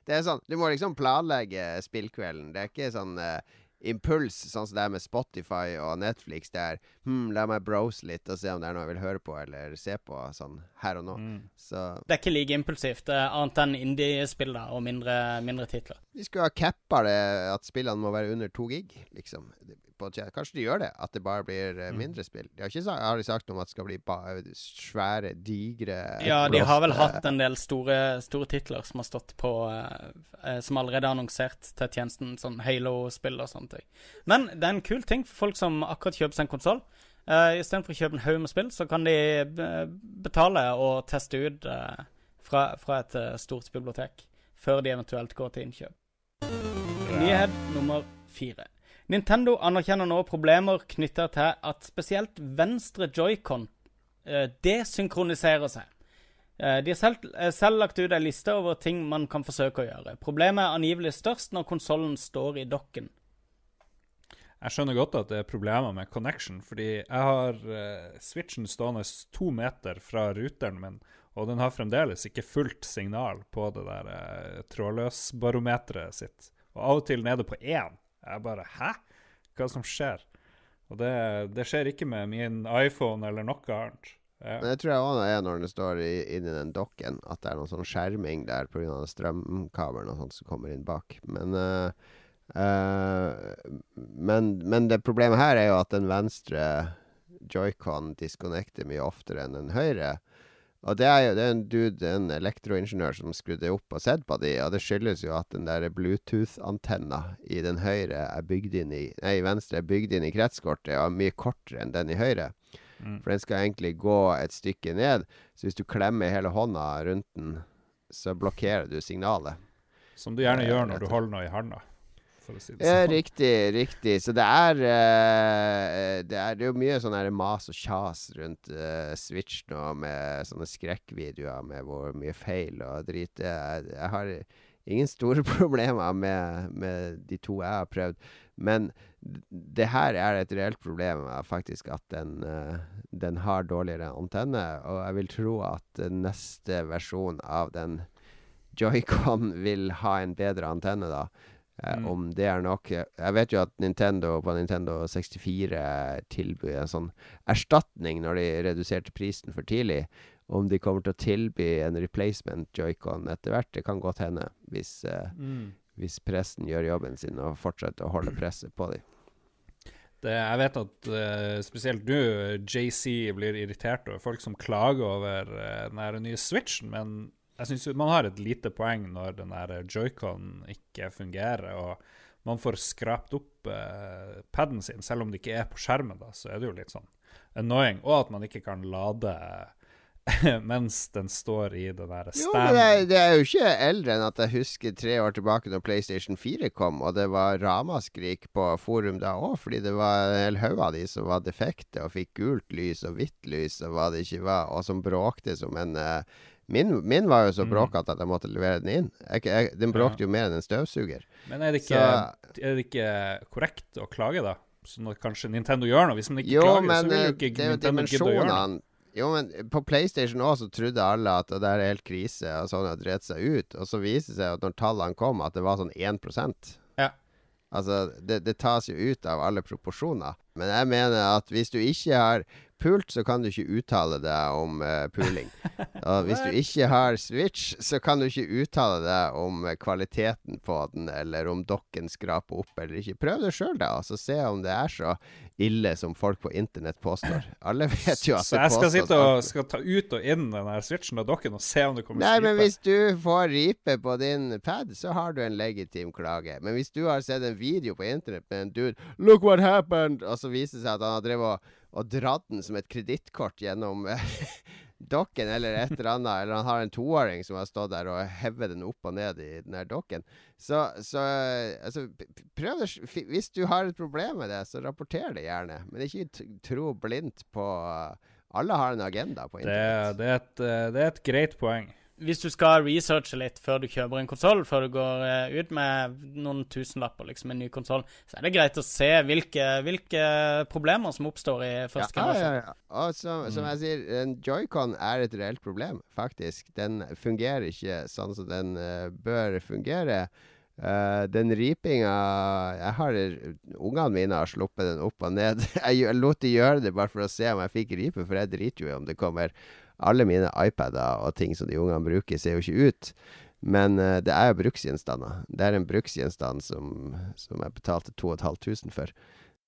Det er sånn Du må liksom planlegge spillkvelden. Det er ikke sånn uh, impuls, sånn som det er med Spotify og Netflix. Det er hm, la meg browse litt og se om det er noe jeg vil høre på eller se på sånn her og nå. Så Det er ikke like impulsivt, eh, annet enn indie-spill da, og mindre, mindre titler. Vi skulle ha cappa det at spillene må være under to gig, liksom. Kanskje de gjør det, at det bare blir eh, mindre spill. De har ikke sagt, har de sagt noe om at det skal bli svære, digre Ja, de har vel hatt en del store, store titler som har stått på eh, Som allerede er annonsert til tjenesten, sånn Halo-spill og sånne ting. Men det er en kul ting for folk som akkurat kjøper seg en konsoll. Uh, Istedenfor å kjøpe en haug med spill, så kan de eh, betale og teste ut uh, fra, fra et uh, stort bibliotek før de eventuelt går til innkjøp. Nyhet nummer fire. Nintendo anerkjenner nå problemer knytta til at spesielt venstre joycon uh, desynkroniserer seg. Eh, De har selv, eh, selv lagt ut ei liste over ting man kan forsøke å gjøre. Problemet er angivelig størst når konsollen står i dokken. Jeg skjønner godt at det er problemer med connection, fordi jeg har uh, switchen stående to meter fra ruteren min, og den har fremdeles ikke fullt signal på det der uh, trådløsbarometeret sitt. Og av og til nede på én. Jeg bare Hæ? Hva som skjer? Og det, det skjer ikke med min iPhone eller noe annet. Ja. Men det tror jeg òg er når den står i, inni den dokken, at det er noen sånn skjerming der pga. strømkabelen og sånt som kommer inn bak. Men eh, eh, men, men det problemet her er jo at den venstre joycon disconnecter mye oftere enn den høyre. Og det er jo det er en dude, en elektroingeniør, som skrudde opp og sett på de, og det skyldes jo at den der Bluetooth-antenna i den høyre er bygd inn i Nei, i venstre er bygd inn i kretskortet og er mye kortere enn den i høyre. Mm. For den skal egentlig gå et stykke ned, så hvis du klemmer hele hånda rundt den, så blokkerer du signalet. Som du gjerne Eh, gjør når du holder noe i handa. For å si det Ja, sånn. riktig, riktig. Så det er uh, Det er det jo mye sånn her mas og kjas rundt uh, Switch nå, med sånne skrekkvideoer med hvor mye feil og drit det er. Jeg har ingen store problemer med, med de to jeg har prøvd, men det her er et reelt problem, faktisk at den, eh, den har dårligere antenne, og jeg vil tro at neste versjon av den Joy-Con vil ha en bedre antenne da. Eh, Mm. Om det er nok Jeg vet jo at Nintendo på Nintendo 64 tilbyr en sånn erstatning når de reduserte prisen for tidlig. Om de kommer til å tilby en replacement Joy-Con etter hvert, det kan godt hende. Hvis, eh, Mm. hvis pressen gjør jobben sin og fortsetter å holde presset på dem. Det, jeg vet at uh, spesielt du, JC, blir irritert over folk som klager over uh, den nye Switchen, men jeg syns man har et lite poeng når den der joycon ikke fungerer, og man får skrapt opp eh, paden sin, selv om det ikke er på skjermen, da, så er det jo litt sånn annoying. Og at man ikke kan lade mens den står i den der standen. Jo, men det, er- det er jo ikke eldre enn at jeg husker tre år tilbake når PlayStation 4 kom, og det var ramaskrik på forum da òg, fordi det var en hel haug av de som var defekte og fikk gult lys og hvitt lys og hva det ikke var, og som bråkte som en eh, Min, min var jo så Mm. bråkete at jeg måtte levere den inn. Jeg, jeg, den bråkte jo mer enn en støvsuger. Men er det, ikke, Så- er det ikke korrekt å klage, da? Sånn at kanskje Nintendo gjør noe? Hvis man ikke Jo, klager, men så vil eh, jo ikke det er Nintendo gidde å gjøre noe. Jo, men på PlayStation òg så trodde alle at det der er helt krise, og sånn har drevet seg ut. Og så viser det seg at når tallene kom, at det var sånn 1% Ja. Altså, det, det tas jo ut av alle proporsjoner. Men jeg mener at hvis du ikke har pult, så kan du ikke uttale deg om uh, puling. Og hvis du ikke har Switch, så kan du ikke uttale deg om eh, kvaliteten på den, eller om dokken skraper opp eller ikke. Prøv det sjøl, da, og så se om det er så ille som folk på internett påstår. Alle vet jo at Så jeg skal sitte og skal ta ut og inn den her switchen av dokken og se om det kommer Nei, men hvis du får ripe på din pad, så har du en legitim klage. Men hvis du har sett en video på internett med en dude 'Look what happened!' og så viser det seg at han har drevet og, og dratt den som et kredittkort gjennom dokken eller et eller annet, eller han har en toåring som har stått der og hevet den opp og ned i den her dokken, så, så altså, prøv det. Hvis du har et problem med det, så rapporter det gjerne. Men ikke tro blindt på, Alle har en agenda på Det, internett. det, er et, eh, det er et greit poeng. Hvis du skal researche litt før du kjøper en konsoll, før du går eh, ut med noen tusenlapper, liksom en ny konsoll, så er det greit å se hvilke, hvilke problemer som oppstår i første Ja, generasjon. ja, ja. Og som, som jeg sier, en joycon er et reelt problem, faktisk. Den fungerer ikke sånn som den uh, bør fungere. Uh, den ripinga Jeg har Ungene mine har sluppet den opp og ned. jeg, lot de gjøre det bare for å se om jeg fikk ripe, for jeg driter jo i om det kommer Alle mine iPader og ting som de ungene bruker, ser jo ikke ut. Men uh, det er jo bruksgjenstander. Det er en bruksgjenstand som, som jeg betalte 2500 for.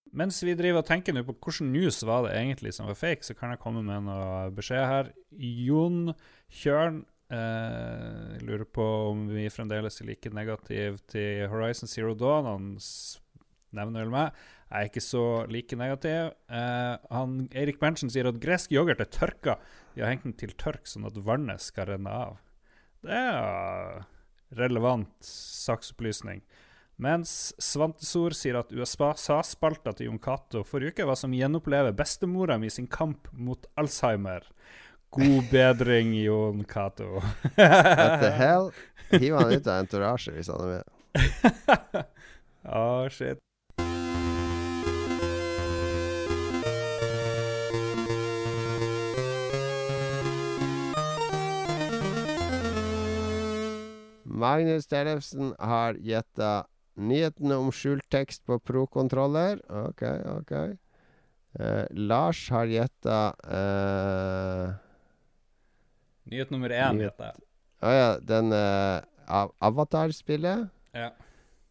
Mens vi driver og tenker nå på hvilken news var det egentlig som var fake, så kan jeg komme med noe beskjed her. Jon Kjørn eh, lurer på om vi fremdeles er like negativ til Horizon Zero Dawn. Han nevner vel meg. Jeg er ikke så like negativ. Eh, han, Eirik Berntsen sier at gresk yoghurt er tørka. De har hengt den til tørk, sånn at vannet skal renne av. Det er relevant saksopplysning. Mens Svantesor sier at USA-spalta til Jon Cato forrige uke var som gjenopplever bestemora mi sin kamp mot Alzheimer. God bedring, Jon Cato. What the hell? Hiv han ut av entourage hvis han er med. Ah, shit. Magnus Tellefsen har gjetta nyhetene om skjult tekst på pro-kontroller. OK, OK. Eh, Lars har gjetta eh, Nyhet nummer én, heter jeg. Å ja, den eh, av Avatar-spillet. Ja.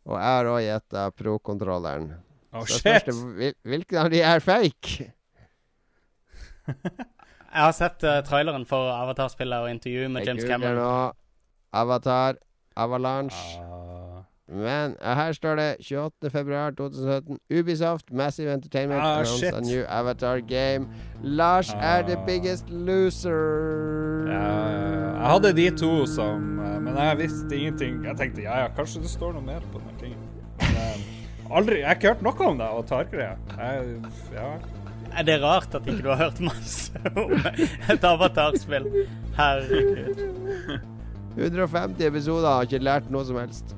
Og jeg har òg gjetta pro-kontrolleren. Oh, Så shit! det hvil- Hvilken av de er fake? Jeg har sett uh, traileren for Avatar-spillet og intervjuet med Jeg James Cameron. nå Avatar, Avalanche. Ah. Men eh, her står det 28.2.2017. Ubisoft Massive Entertainment Ah, a new Avatar game. Lars er the Ah. biggest loser. Ja, jeg hadde de to som eh, Men jeg visste ingenting. Jeg tenkte ja, ja, kanskje det står noe mer på den tingen. Men eh, aldri Jeg har ikke hørt noe om det Avatar-greia. Ja. Er det rart at ikke du har hørt masse om et Avatar-spill? Herregud. 150 episoder har ikke lært noe som helst.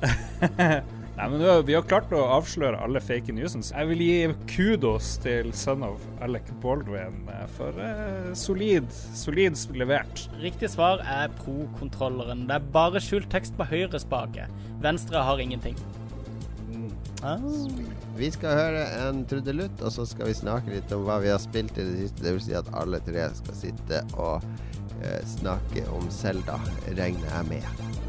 Nei, men Vi har klart å avsløre alle fake newsens. Jeg vil gi kudos til son of Alec Baldwin eh, for eh, solid, solid levert. Riktig svar er pro-kontrolleren. Det er bare skjult tekst på høyre spake. Venstre har ingenting. Ah. Vi skal høre en trudelutt, og så skal vi snakke litt om hva vi har spilt i det siste. Det vil si at alle tre skal sitte og snakke om Selda, regner jeg med.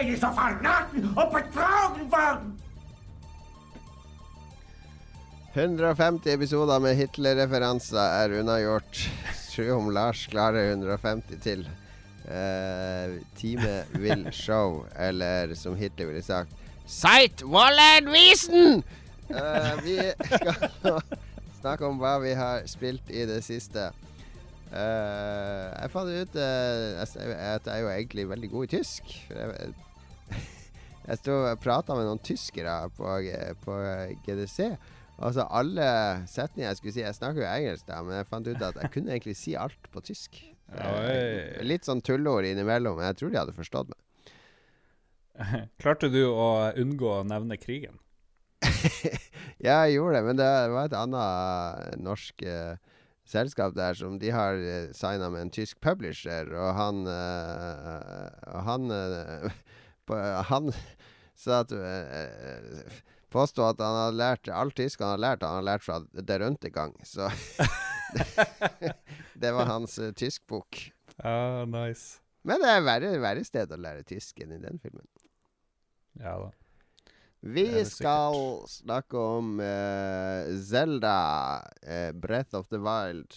Ich so verraten und betrogen worden. 150 episoder med Hitler-referanser er unnagjort. tror om Lars klarer 150 til. Uh, time will show, eller som Hitler ville sagt Seit Wallen wiesen! Uh, vi skal snakke om hva vi har spilt i det siste. Uh, jeg fant ut at jeg er jo egentlig veldig god i tysk. For jeg, jeg sto og prata med noen tyskere på, på GDC. Altså alle setninger jeg skulle si Jeg snakker jo engelsk, da, men jeg fant ut at jeg kunne egentlig si alt på tysk. Oi. litt sånn tulleord innimellom, men jeg tror de hadde forstått meg. Klarte du å unngå å nevne krigen? Ja, jeg gjorde det, men det var et annet norsk eh, selskap der som de har uh, signa med en tysk publisher, og han eh, og Han eh, på, Han sa at uh, Påstod at han hadde lært all tysk han hadde lært, han hadde lært fra Der Runtegang. Så det var hans uh, tyskbok. Ah, nice. Men det er verre, verre sted å lære tysk enn i den filmen. Ja da. Vi skal snakke om uh, Zelda, eh, Breath of the Wild.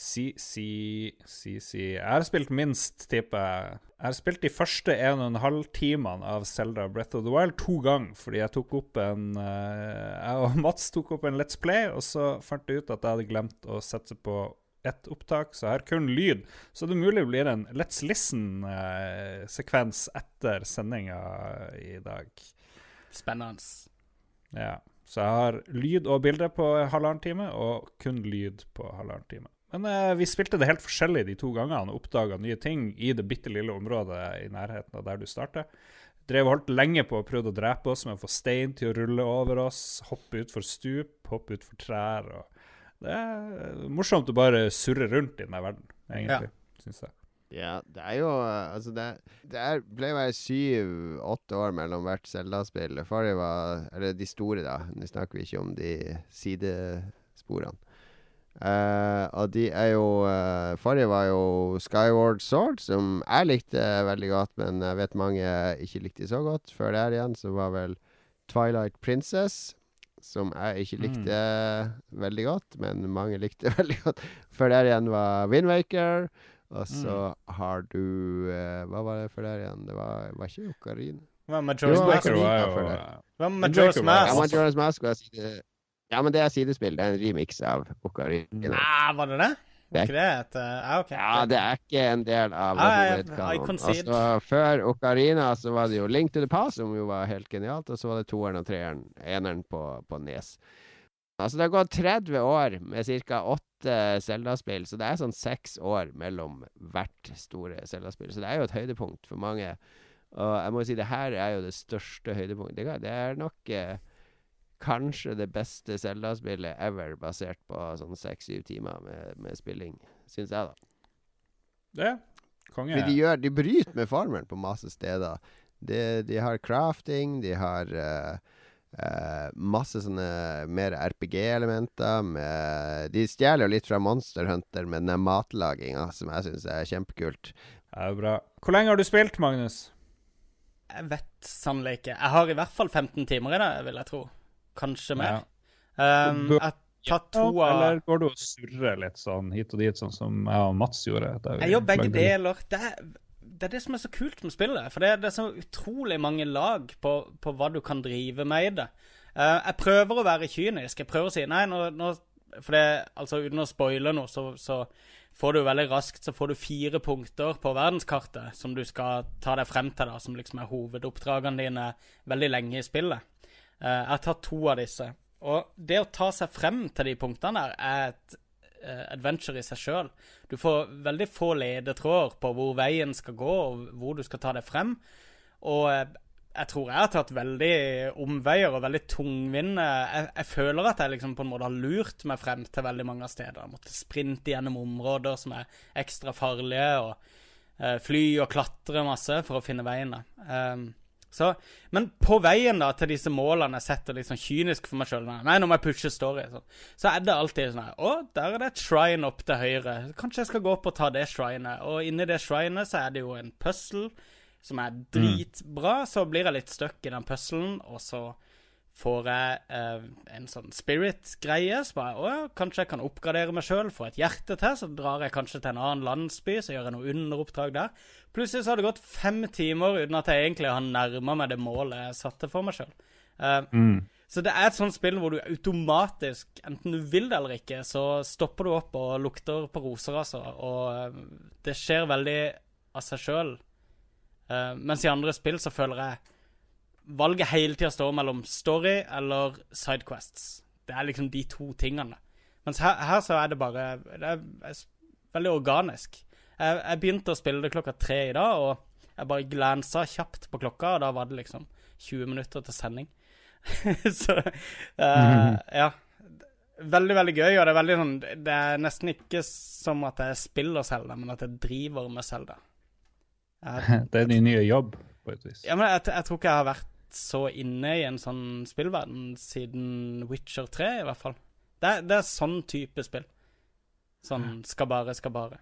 Si Jeg har spilt minst, tipper jeg. Jeg har spilt de første en og en halv timene av Zelda Breath of the Wild to ganger, fordi jeg tok opp en eh, Jeg og Mats tok opp en Let's Play, og så fant jeg ut at jeg hadde glemt å sette på ett opptak, så jeg har kun lyd. Så det mulig blir en Let's Listen-sekvens etter sendinga i dag. Spennende. Ja. Så jeg har lyd og bilde på halvannen time, og kun lyd på halvannen time. Men eh, vi spilte det helt forskjellig de to gangene og oppdaga nye ting i det bitte lille området i nærheten av der du starter. Drev og holdt lenge på og prøvde å drepe oss med å få stein til å rulle over oss, hoppe utfor stup, hoppe utfor trær. og Det er morsomt å bare surre rundt i denne verden, egentlig, synes jeg. Ja, det er jo Altså, det, det er, ble vel syv-åtte år mellom hvert Zelda-spill. Det Forrige var Eller de store, da. Nå snakker vi ikke om de sidesporene. Eh, og de er jo uh, Forrige var jo Skyward Sword, som jeg likte veldig godt, men jeg vet mange ikke likte så godt. Før der igjen så var vel Twilight Princess, som jeg ikke likte veldig godt, men mange likte veldig godt. Før der igjen var Windwaker. Og så har du uh, Hva var det før der igjen? Det var, var ikke Ocarina. Hva med Majora's Mask? Hva med Majora's Mask? Ja, men det er sidespill. Det er en remix av Ocarina. Nei, var det det? Det er- ikke det et uh, Ja, det er ikke en del av Ah, hovedkanonen. Altså, før Ocarina så var det jo Link to the Pass, som jo var helt genialt, og så var det toeren og treeren, eneren på, på Nes. Altså, det har gått 30 år med ca. åtte Zelda-spill, så det er sånn seks år mellom hvert store Zelda-spill. Så det er jo et høydepunkt for mange. Og jeg må jo si, det her er jo det største høydepunktet. Det Det er nok eh, kanskje det beste Zelda-spillet ever, basert på sånn seks-syv timer med, med spilling, syns jeg, da. Det. Konge. For de, gjør, de bryter med farmeren på masse steder. De, de har crafting, de har uh, Uh, masse sånne mer RPG-elementer. De stjeler jo litt fra Monster Hunter med den matlaginga, som jeg syns er kjempekult. Det er bra. Hvor lenge har du spilt, Magnus? Jeg vet sannelig ikke. Jeg har i hvert fall 15 timer i det, vil jeg tro. Kanskje mer. Um, jeg tar to av Eller går du og surrer litt sånn hit og dit, sånn som jeg og Mats gjorde? Jeg gjør begge deler. Det er, det er det som er så kult med spillet. For det er, det er så utrolig mange lag på, på hva du kan drive med i det. Uh, jeg prøver å være kynisk. Jeg prøver å si nei, nå, nå For det, altså uten å spoile noe, så, så får du veldig raskt Så får du fire punkter på verdenskartet som du skal ta deg frem til, da, som liksom er hovedoppdragene dine veldig lenge i spillet. Eh, jeg har tatt to av disse. Og det å ta seg frem til de punktene der er et eh, adventure i seg sjøl. Du får veldig få ledetråder på hvor veien skal gå, og hvor du skal ta deg frem. Og eh, jeg tror jeg har tatt veldig omveier og veldig tungvinte jeg, jeg føler at jeg liksom på en måte har lurt meg frem til veldig mange av stedene. Jeg måtte sprinte gjennom områder som er ekstra farlige, og uh, fly og klatre masse for å finne veiene. Um, så, men på veien da til disse målene jeg setter litt sånn kynisk for meg sjøl Nei, nå må jeg pushe story. Sånn. Så er det alltid sånn Å, der er det et shrine opp til høyre. Kanskje jeg skal gå opp og ta det shrinet. Og inni det shrinet så er det jo en puzzle som er dritbra. Så blir jeg litt stuck i den puzzlen, og så får jeg eh, en sånn spirit-greie. Så bare, å, kanskje jeg kan oppgradere meg sjøl, få et hjerte til. Så drar jeg kanskje til en annen landsby, så gjør jeg noe underoppdrag der. Plutselig så har det gått fem timer uten at jeg egentlig har nærma meg det målet jeg satte for meg sjøl. Mm. Så det er et sånt spill hvor du automatisk, enten du vil det eller ikke, så stopper du opp og lukter på roser, altså. Og eh, det skjer veldig av seg sjøl. mens i andre spill så føler jeg valget hele tida står mellom story eller sidequests. Det er liksom de to tingene. Mens her, her så er det bare Det er, er veldig organisk. Jeg, jeg begynte å spille det klokka tre i dag, og jeg bare glansa kjapt på klokka, og da var det liksom 20 minutter til sending. så eh, ja. Veldig, veldig gøy, og det er veldig sånn Det er nesten ikke som at jeg spiller Selda, men at jeg driver med Selda. Det er din nye jobb, på et vis. Ja, men jeg, jeg tror ikke jeg har vært så inne i en sånn spillverden siden Witcher 3, i hvert fall. Det, er- det er sånn type spill. Sånn skal bare, skal bare.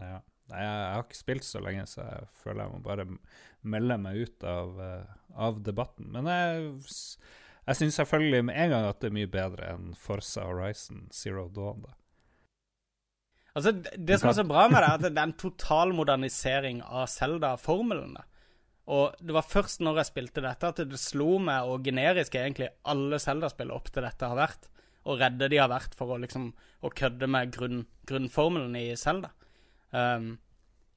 Ja. Nei, jeg, har ikke spilt så lenge, så jeg føler jeg må bare melde meg ut av, eh, av debatten. Men jeg, jeg syns selvfølgelig med en gang at det er mye bedre enn Forza Horizon Zero Dawn. da. Altså, det, det som er så bra med det, er at det er en total modernisering av Zelda-formelen. da. Og det var først når jeg spilte dette, at det slo meg og generisk egentlig alle Zelda-spill opp til dette har vært. Og redde de har vært for å liksom å kødde med grunn, grunnformelen i Zelda. Um,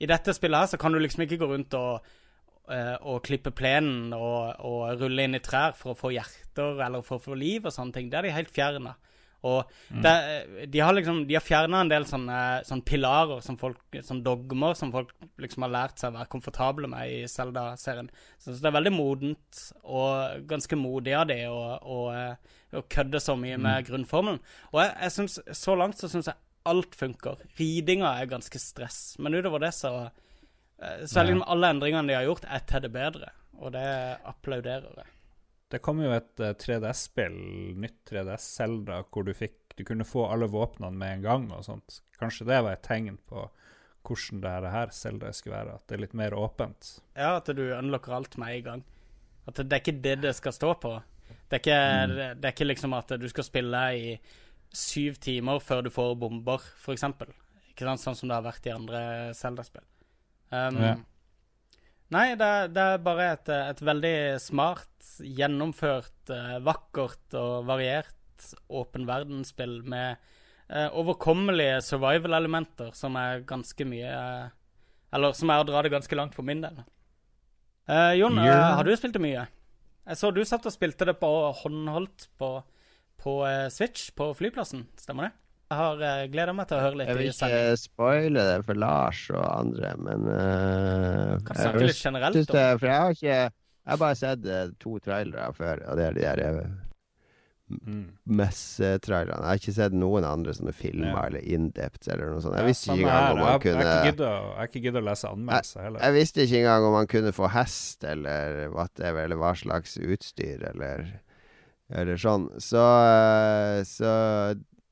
I dette spillet her så kan du liksom ikke gå rundt og, uh, og klippe plenen og, og rulle inn i trær for å få hjerter eller for å få liv og sånne ting. Det er de helt fjerna. Og Mm. det, de har liksom De har fjerna en del sånne, sånne pilarer, som folk, sånne dogmer, som folk liksom har lært seg å være komfortable med i Zelda-serien. Så det er veldig modent og ganske modig av det å, kødde så mye med Mm. grunnformelen. Og jeg, jeg synes, så langt så syns jeg alt funker. Ridinga er ganske stress, men utover det så eh, Så liksom alle endringene de har gjort, er til det bedre. Og det applauderer jeg. Det kom jo et eh, 3DS-spill, nytt 3DS Zelda, hvor du fikk Du kunne få alle våpnene med en gang og sånt. Kanskje det var et tegn på hvordan det her- Selda skulle være, at det er litt mer åpent. Ja, at du unlocker alt med en gang. At det er ikke det det skal stå på. Det er ikke, Mm. det, er ikke liksom at du skal spille i syv timer før du får bomber, for eksempel. Ikke sant? Sånn som det har vært i andre Zelda-spill. Um, Ja. Nei, det, det er bare et, et veldig smart, gjennomført, eh, vakkert og variert åpen verdensspill med eh, overkommelige survival-elementer som er ganske mye eh, Eller som er å dra det ganske langt for min del. Eh, Jon, yeah. Har du spilt det mye? Jeg så du satt og spilte det på håndholdt på, på eh, Switch på flyplassen, stemmer det? Jeg har uh, gleda meg til å høre litt Jeg vil ikke spoile det for Lars og andre, men uh, Kan snakke litt generelt synes det, For jeg har ikke Jeg har bare sett eh, to trailere før, og det er de der eh, Mm. messetrailerne. Jeg har ikke sett noen andre sånne filmer Ja. eller in-depth eller noe sånt. Jeg visste ikke engang om man jeg kunne jeg har ikke giddet å lese anmeldelser heller. Jeg visste ikke engang om man kunne få hest eller whatever, eller hva slags utstyr eller, eller sånn. Så, eh, så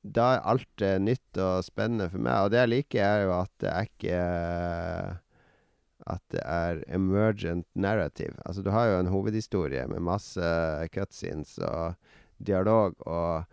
da er alt nytt og spennende for meg. Og det jeg liker, er jo at det er ikke At det er emergent narrative. Altså, du har jo en hovedhistorie med masse cutscenes og dialog og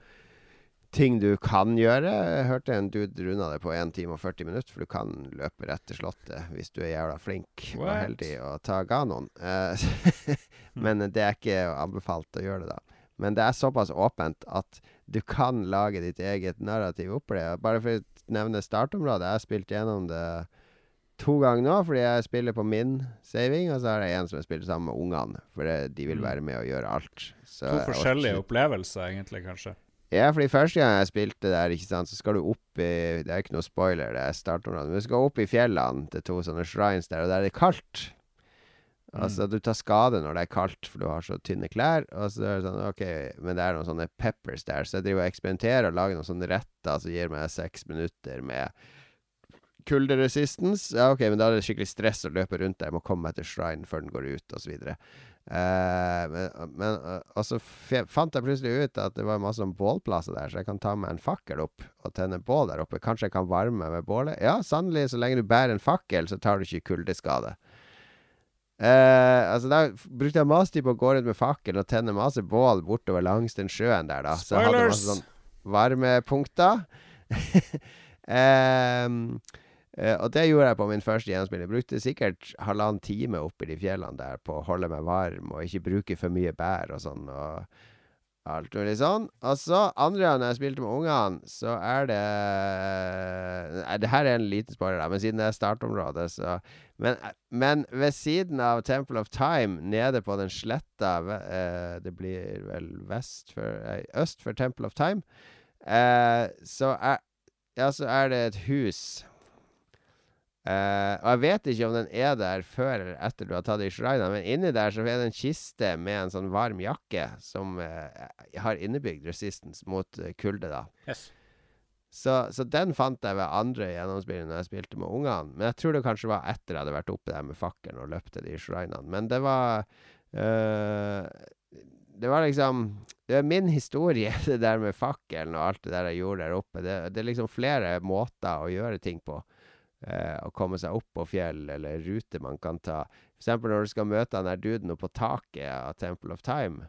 ting du kan gjøre. Jeg hørte en dude runda det på 1 time og 40 minutter, for du kan løpe rett til slottet hvis du er jævla flink og heldig og ta Ganon. Eh, Men det er ikke anbefalt å gjøre det, da. Men det er såpass åpent at du kan lage ditt eget narrativ oppi det. Bare for å nevne startområdet. Jeg har spilt gjennom det to ganger nå, fordi jeg spiller på min saving, og så har jeg en som jeg spiller sammen med ungene, for det, de vil Mm. være med og gjøre alt. Så To forskjellige opplevelser, egentlig, kanskje. ja, fordi første gang jeg spilte der, ikke sant, så skal du opp i Det er ikke noe spoiler, det er startområdet. Men du skal opp i fjellene til to sånne shrines der, og der er det kaldt. Altså, du tar skade når det er kaldt, for du har så tynne klær. Og så er det sånn, ok, men det er noen sånne peppers der, så jeg driver og eksperimenterer og lager noen sånne retter som gir meg seks minutter med kulderesistance. Ja, ok, men da er det skikkelig stress å løpe rundt der. Jeg må komme meg til shrine før den går ut, osv. Uh, men, men uh, og så fant jeg plutselig ut at det var masse sånn bålplasser der, så jeg kan ta med en fakkel opp og tenne bål der oppe. Kanskje jeg kan varme med bålet? Ja, sannelig, så lenge du bærer en fakkel, så tar du ikke kuldeskade. Uh, altså Da brukte jeg masse tid på å gå rundt med fakkel og tenne masse bål bortover langs den sjøen der, da. Så jeg hadde masse sånn varmepunkter. Eh, og det gjorde jeg på min første gjennomspill. Jeg brukte sikkert halvannen time oppi de fjellene der på å holde meg varm og ikke bruke for mye bær og sånn. Og alt mulig sånn. Og så andre gang jeg spilte med ungene, så er det Nei, det her er en liten spoiler, da, men siden det er startområdet, så men, men ved siden av Temple of Time, nede på den sletta eh, Det blir vel vest for eh, Øst for Temple of Time, eh, så er Ja, så er det et hus Eh, og jeg vet ikke om den er der før eller etter du har tatt i shrina, men inni der så er det en kiste med en sånn varm jakke som uh, har innebygd resistance mot uh, kulde, da. Yes. Så, så den fant jeg ved andre gjennomspilling når jeg spilte med ungene. Men jeg tror det kanskje var etter jeg hadde vært oppe der med fakkelen og løpt til de shrinene. Men det var Det var liksom Det er min historie, det der med fakkelen og alt det der jeg gjorde der oppe. Det, det er liksom flere måter å gjøre ting på. Eh, å komme seg opp på fjell, eller ruter man kan ta. Eksempel når du skal møte han der duden oppe på taket av Temple of Time.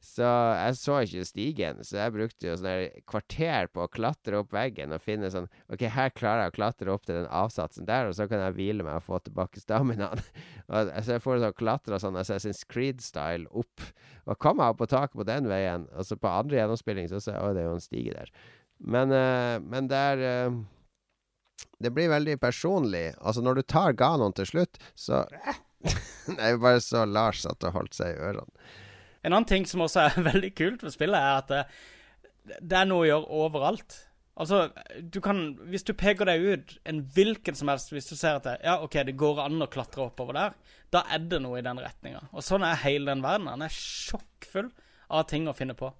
Så jeg så ikke stigen, så jeg brukte jo sånn et kvarter på å klatre opp veggen og finne sånn OK, her klarer jeg å klatre opp til den avsatsen der, og så kan jeg hvile meg og få tilbake staminaen. så jeg får sånn klatra sånn Assassin's Creed-style opp. Og kom meg opp på taket på den veien, og så på andre gjennomspilling så ser jeg å, det er jo en stige der. Men, eh, men der eh, Det blir veldig personlig. Altså, når du tar Ganon til slutt, så Det jo bare så Lars satt og holdt seg i ørene. En annen ting som også er veldig kult ved spillet, er at det, det er noe å gjøre overalt. Altså, du kan Hvis du peker deg ut en hvilken som helst Hvis du ser at det, ja, ok, det går an å klatre oppover der, da er det noe i den retninga. Og sånn er hele den verden. Den er sjokkfull av ting å finne på.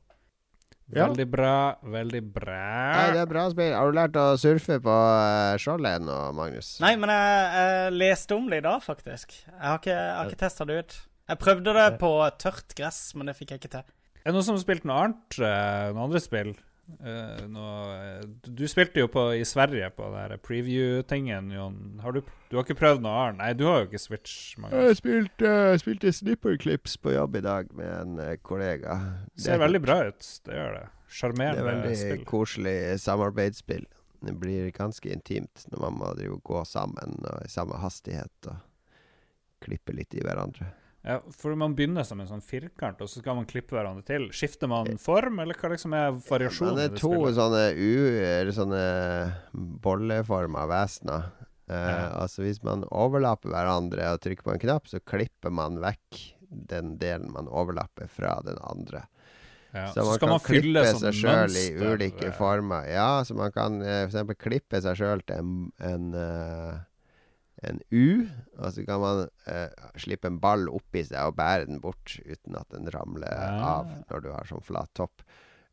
Ja. Veldig bra, veldig bra. Nei, det er bra spill. Har du lært å surfe på uh, skjoldet nå, Magnus? Nei, men jeg, jeg leste om det i dag, faktisk. Jeg har ikke, jeg har ikke testa det ut. Jeg prøvde det på tørt gress, men det fikk jeg ikke til. Er det noen som har spilt noe annet? eh, noen andre spill? Eh, noe, eh, du- spilte jo på, i Sverige på den preview-tingen, Jon. Har du, du har ikke prøvd noe annet? Nei, du har jo ikke Switch. Magnus. Jeg spilte, jeg spilte Snipperclips på jobb i dag med en eh, kollega. Det ser veldig bra ut. Det gjør det. Det er Sjarmerende veldig spill. koselig samarbeidsspill. Det blir ganske intimt når man må gå sammen og i samme hastighet og klippe litt i hverandre. Ja, for man begynner som en sånn firkant, og så skal man klippe hverandre til. Skifter man form, eller hva liksom er variasjonen? Ja, det er to sånne, u, eller sånne bolleforma vesener. Eh, Ja. Altså Hvis man overlapper hverandre og trykker på en knapp, så klipper man vekk den delen man overlapper fra den andre. Ja, Så så skal kan man klippe seg sjøl i ulike former. Ja, så man kan eh, eksempel klippe seg sjøl til en, en, eh, en U, og så kan man eh, slippe en ball oppi seg og bære den bort uten at den ramler ja. av når du har sånn flat topp.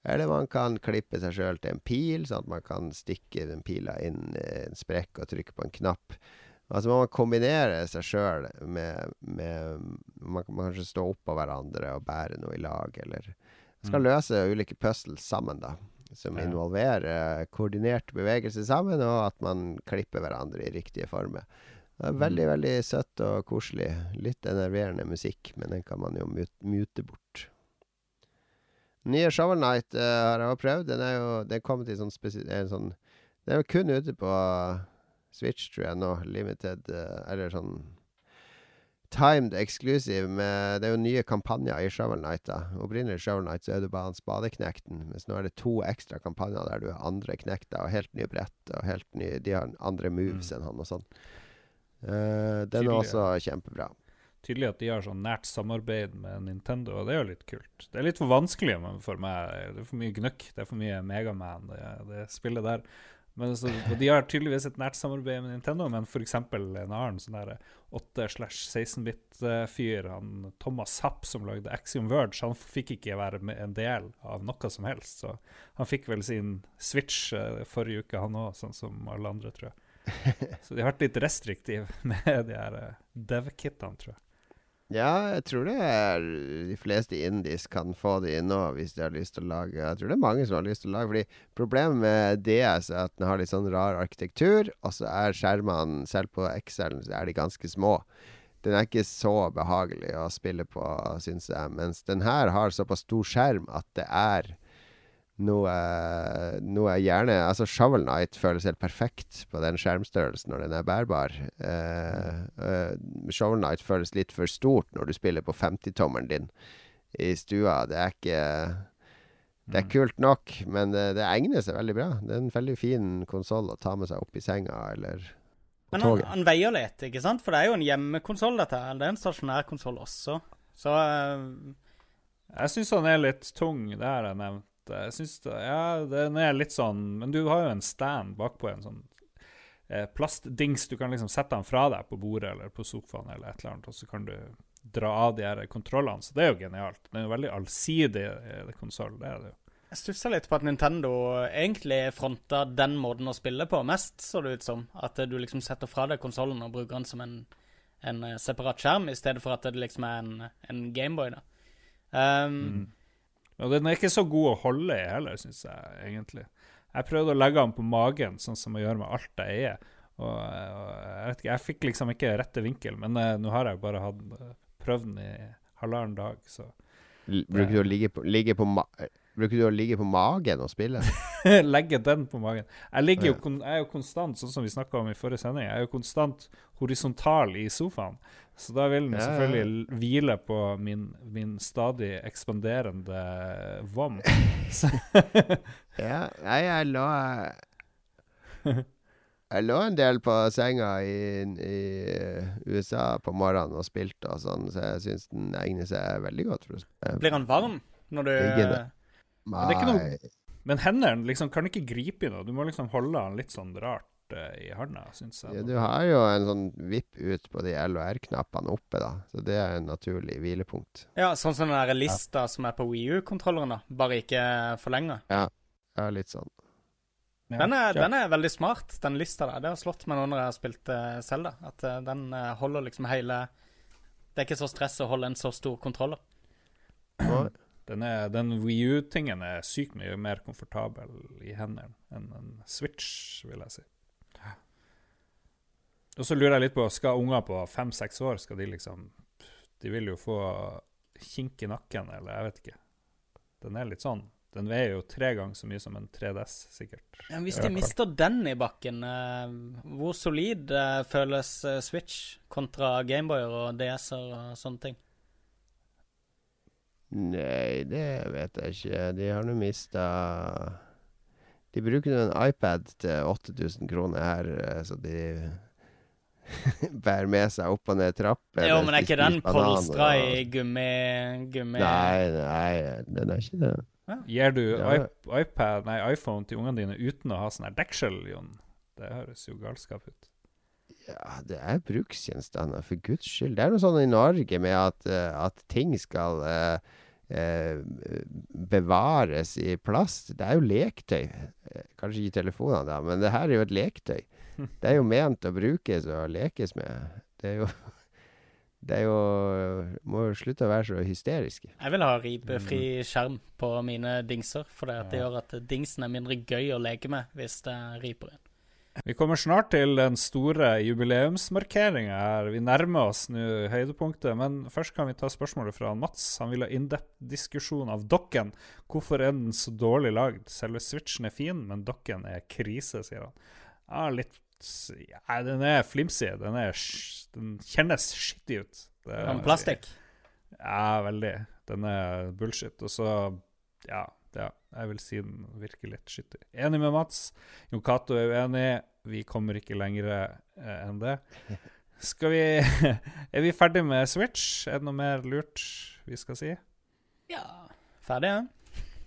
Eller man kan klippe seg sjøl til en pil, sånn at man kan stikke den pila inn i en sprekk og trykke på en knapp. Altså man må kombinere seg sjøl med, med Man kan kanskje stå oppå hverandre og bære noe i lag, eller skal Mm. løse ulike puzzles sammen, da. Som Ja. involverer koordinert bevegelse sammen, og at man klipper hverandre i riktige former. Det er veldig, Mm. veldig søtt og koselig. Litt enerverende musikk, men den kan man jo mute, bort. Nye Shovel Night uh, har jeg også prøvd. Den er jo Den kommet i sånn spesiell sånn Den er jo kun ute på Switch, tror jeg nå. Limited uh, Eller sånn Timed exclusive med Det er jo nye kampanjer i Shovel Knight. da Opprinnelig i Shovel Knight så er du bare han spadeknekten, mens nå er det to ekstra kampanjer der du er andre knekter og helt nye brett. Og helt nye De har andre moves enn han og sånn. Eh, den er også kjempebra. Tydelig at de har sånn nært samarbeid med Nintendo, og det er jo litt kult. Det er litt for vanskelig men for meg. Det er for mye gnøkk. Det er for mye Megaman, det, det spillet der. Men så, de har tydeligvis et nært samarbeid med Nintendo, men f.eks. en annen sånn der 8-16-bit-fyr, han Thomas Happ som lagde Axiom Verge, han fikk ikke være med en del av noe som helst. Så han fikk vel sin Switch eh, forrige uke, han òg, sånn som alle andre, tror jeg. Så de har vært litt restriktive med de her uh, dev-kittene, tror jeg. Ja, jeg tror det er de fleste indisk kan få det inn nå, hvis de har lyst til å lage Jeg tror det er mange som har lyst til å lage, fordi problemet med DS er at den har litt sånn rar arkitektur, og så er skjermene, selv på Excel, så er de ganske små. Den er ikke så behagelig å spille på, syns jeg. Mens den her har såpass stor skjerm at det er noe, noe jeg gjerne Altså, Shovel Knight føles helt perfekt på den skjermstørrelsen når den er bærbar. Uh, uh, Shovel Knight føles litt for stort når du spiller på 50-tommeren din i stua. Det er ikke Det er kult nok, men det, det egner seg veldig bra. Det er en veldig fin konsoll å ta med seg opp i senga eller på Men han, toget. han veier litt, ikke sant? For det er jo en hjemmekonsoll, dette. her. Det er en stasjonær konsoll også. Så uh... Jeg syns han er litt tung, det har jeg nevnt. Jeg synes det, ja, den er litt sånn Men du har jo en stand bakpå, en sånn eh, plastdings. Du kan liksom sette den fra deg på bordet eller på sofaen eller et eller annet, og så kan du dra av de her kontrollene. Så det er jo genialt. Det er jo veldig allsidig eh, konsoll, det er det jo. jeg stussa litt på at Nintendo egentlig fronta den måten å spille på mest, så det ut som. At du liksom setter fra deg konsollen og bruker den som en, en eh, separat skjerm, i stedet for at det liksom er en, en Gameboy. da. Um, Mm. Og den er ikke så god å holde i heller, syns jeg, egentlig. Jeg prøvde å legge den på magen, sånn som jeg gjør med alt jeg eier. Og, og jeg vet ikke, jeg fikk liksom ikke rette vinkel, men uh, nå har jeg bare hatt eh, prøvd den i halvannen dag, så L- Bruker du å ligge på, ligge på Bruker du å ligge på magen og spille? Legge den på magen. Jeg, jo, jeg er jo konstant, sånn som vi snakka om i forrige sending, jeg er jo konstant horisontal i sofaen. Så da vil den Ja, ja, ja. selvfølgelig hvile på min, min stadig ekspanderende vom. Ja, nei, jeg lå Jeg lå en del på senga i, i USA på morgenen og spilte og sånn, så jeg syns den egner seg veldig godt for å blir han varm når du Nei. noe Men hendene liksom, kan ikke gripe i noe. Du må liksom holde den litt sånn rart eh, i handa, syns jeg. Ja, du har jo en sånn vipp ut på de L og R-knappene oppe, da. Så det er en naturlig hvilepunkt. Ja, sånn som den der lista som er på Wii U-kontrolleren, da. Bare ikke forlenga. Ja, ja litt sånn. Den, er, den er veldig smart, den lista der. Det har slått meg nå når jeg har spilt uh, Zelda. At uh, den uh, holder liksom hele Det er ikke så stress å holde en så stor kontroller. Den, er, den Wii U-tingen er sykt mye mer komfortabel i hendene enn en Switch, vil jeg si. Og så lurer jeg litt på, skal unger på fem-seks år skal de liksom De vil jo få kink i nakken, eller jeg vet ikke. Den er litt sånn. Den veier jo tre ganger så mye som en 3DS, sikkert. Ja, hvis de mister den i bakken, eh, hvor solid eh, føles eh, Switch kontra Gameboyer og DS-er og sånne ting? Nei, det vet jeg ikke. De har nå mista De bruker nå en iPad til 8000 kroner her, eh, så de bærer med seg opp og ned trapper. Jo, men er ikke den polstra og- i gummi... gummi Nei, nei, den er ikke det. Gir du Ja. iP- iPad, nei, iPhone til ungene dine uten å ha sånn her deksel, Jon? Det høres jo galskap ut. Ja, det er bruksgjenstander, for guds skyld. Det er noe sånn i Norge med at, eh, at ting skal eh, eh, bevares i plast. Det er jo leketøy. Eh, Kanskje ikke telefonene, da, men det her er jo et leketøy. Det er jo ment å brukes og lekes med. Det er jo Det er jo Må jo slutte å være så hysteriske. Jeg vil ha ribefri skjerm på mine dingser, for det, at det gjør at dingsen er mindre gøy å leke med hvis det riper inn. Vi kommer snart til den store jubileumsmarkeringa her. Vi nærmer oss nå høydepunktet, men først kan vi ta spørsmålet fra Mats. Han vil ha in-depth-diskusjon av dokken. Hvorfor er den så dårlig lagd? Selve switchen er fin, men dokken er krise, sier han. Ja, litt ja, Den er flimsy. Den, er, den kjennes skittig ut. Det plastikk. Ja, veldig. Den er bullshit. Og så, ja, jeg vil si den virker litt skittig. Enig med Mats. Jon Cato er uenig. Vi kommer ikke lenger eh, enn det. Skal vi Er vi ferdig med Switch? Er det noe mer lurt vi skal si? Ja. Ferdig, ja?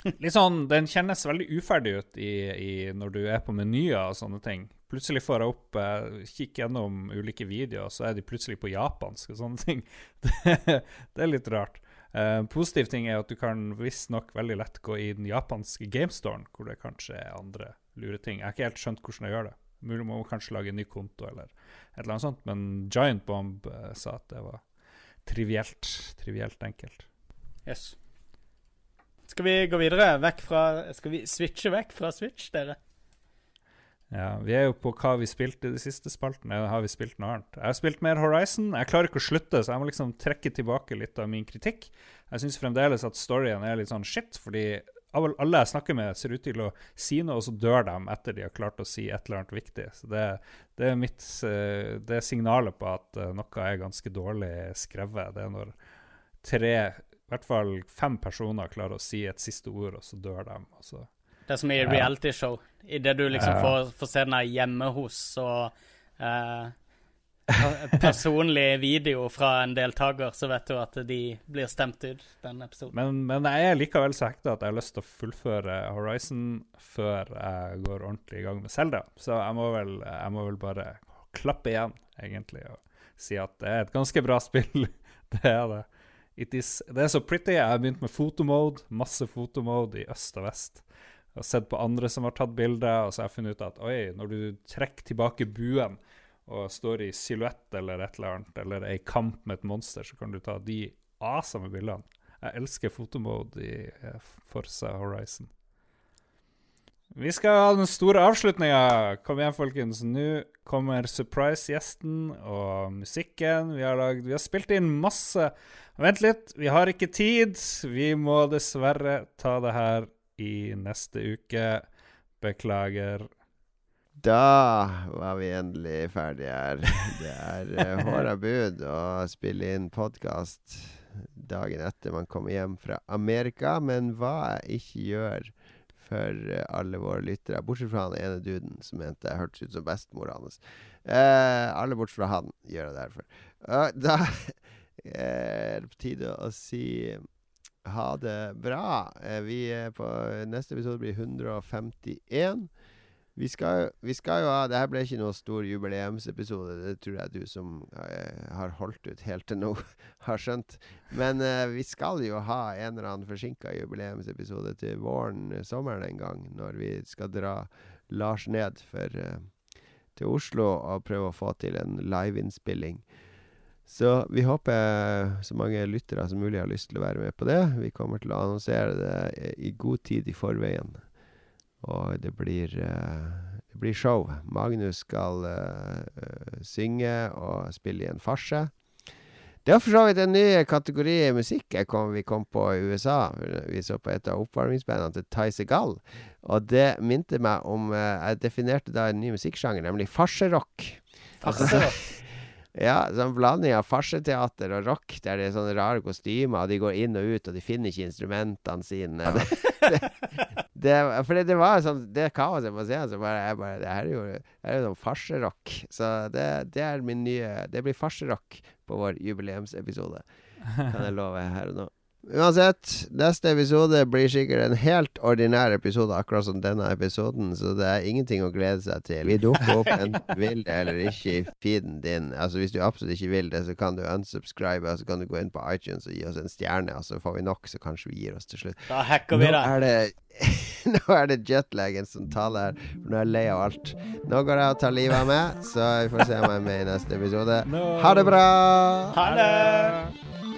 Litt sånn, Den kjennes veldig uferdig ut i, i når du er på menyer og sånne ting. Plutselig får jeg opp eh, Kikk gjennom ulike videoer, så er de plutselig på japansk og sånne ting. Det, det er litt rart. Eh, positiv ting er at du kan visstnok veldig lett gå i den japanske gamestoren, hvor det kanskje er andre lure ting. Jeg har ikke helt skjønt hvordan jeg gjør det. Mulig må kanskje lage en ny konto eller et eller annet sånt, men Giant Bomb uh, sa at det var trivielt. Trivielt enkelt. Yes. Skal vi gå videre? Vekk fra Skal vi switche vekk fra Switch, dere? Ja, Vi er jo på hva vi spilte i de siste spaltene. Har vi spilt noe annet? Jeg har spilt mer Horizon. Jeg klarer ikke å slutte, så jeg må liksom trekke tilbake litt av min kritikk. Jeg syns fremdeles at storyen er litt sånn shit, fordi alle jeg snakker med, ser ut til å si noe, og så dør de etter de har klart å si et eller annet viktig. Så det, det er mitt eh, Det er signalet på at eh, noe er ganske dårlig skrevet. Det er når tre, i hvert fall fem personer klarer å si et siste ord, og så dør de. Og så Det er som i Ja. realityshow. Idet du liksom Ja. får, får se den der hjemme hos og eh, personlig video fra en deltaker, så vet du at de blir stemt ut den episoden. Men, men jeg er likevel så hekta at jeg har lyst til å fullføre Horizon før jeg går ordentlig i gang med Zelda. Så jeg må vel, jeg må vel bare klappe igjen, egentlig, og si at det er et ganske bra spill. det er det. It is, det er så pretty. Jeg har begynt med fotomode, masse fotomode i øst og vest. Har sett på andre som har tatt bilder, og så har jeg funnet ut at oi, når du trekker tilbake buen og står i silhuett eller et eller annet, eller er i kamp med et monster, så kan du ta de awesome bildene. Jeg elsker fotomode i Forsa Forza Horizon. Vi skal ha den store avslutninga. Kom igjen, folkens. Nå kommer surprise-gjesten og musikken. Vi har, lagd, vi har spilt inn masse. Vent litt, vi har ikke tid. Vi må dessverre ta det her i neste uke. Beklager. Da var vi endelig ferdige her. Det er uh, håra bud å spille inn podkast dagen etter man kommer hjem fra Amerika. Men hva jeg ikke gjør for eh, alle våre lyttere, bortsett fra han ene duden som mente jeg hørtes ut som bestemora hans. Eh, alle bortsett fra han gjør jeg det derfor. Uh, da er det på tide å si ha det bra. Eh, vi er på Neste episode blir 151. Vi skal, vi skal jo ha Det her ble ikke noe stor jubileumsepisode. Det tror jeg du som eh, har holdt ut helt til nå, har skjønt. Men eh, vi skal jo ha en eller annen forsinka jubileumsepisode til våren, eh, sommeren en gang, når vi skal dra Lars ned for, eh, til Oslo og prøve å få til en liveinnspilling. Så vi håper så mange lyttere som mulig har lyst til å være med på det. Vi kommer til å annonsere det i- god tid i forveien. Og det blir, eh, det blir show. Magnus skal eh, synge og spille i en farse. Det er for så vidt en ny kategori i musikk kom, vi kom på i USA. Vi så på et av oppvarmingsbandene til Ty Segal. Og det minte meg om uh, Jeg definerte da en ny musikksjanger, nemlig farserock. Farserock? Ja, sånn blanding av farseteater og rock, der det er sånne rare kostymer, og de går inn og ut, og de finner ikke instrumentene sine. Ja. det, det, for det, var sånn Det kaoset på scenen, så bare, jeg bare Det her er jo, det er jo sånn farserock. Så det, det er min nye Det blir farserock på vår jubileumsepisode. Kan jeg love her og nå. Uansett, neste episode blir sikkert en helt ordinær episode, akkurat som denne episoden, så det er ingenting å glede seg til. Vi dukker opp enten du vil det eller ikke i feeden din. Altså Hvis du absolutt ikke vil det, så kan du unsubscribe, og så kan du gå inn på iTunes og gi oss en stjerne, og så får vi nok, så kanskje vi gir oss til slutt. Da hacker vi Nå er det Nå er det jetlagen som taler her, for nå er jeg lei av alt. Nå går jeg og tar livet av meg, så vi får se om jeg er med i neste episode. Ha det bra! Ha det!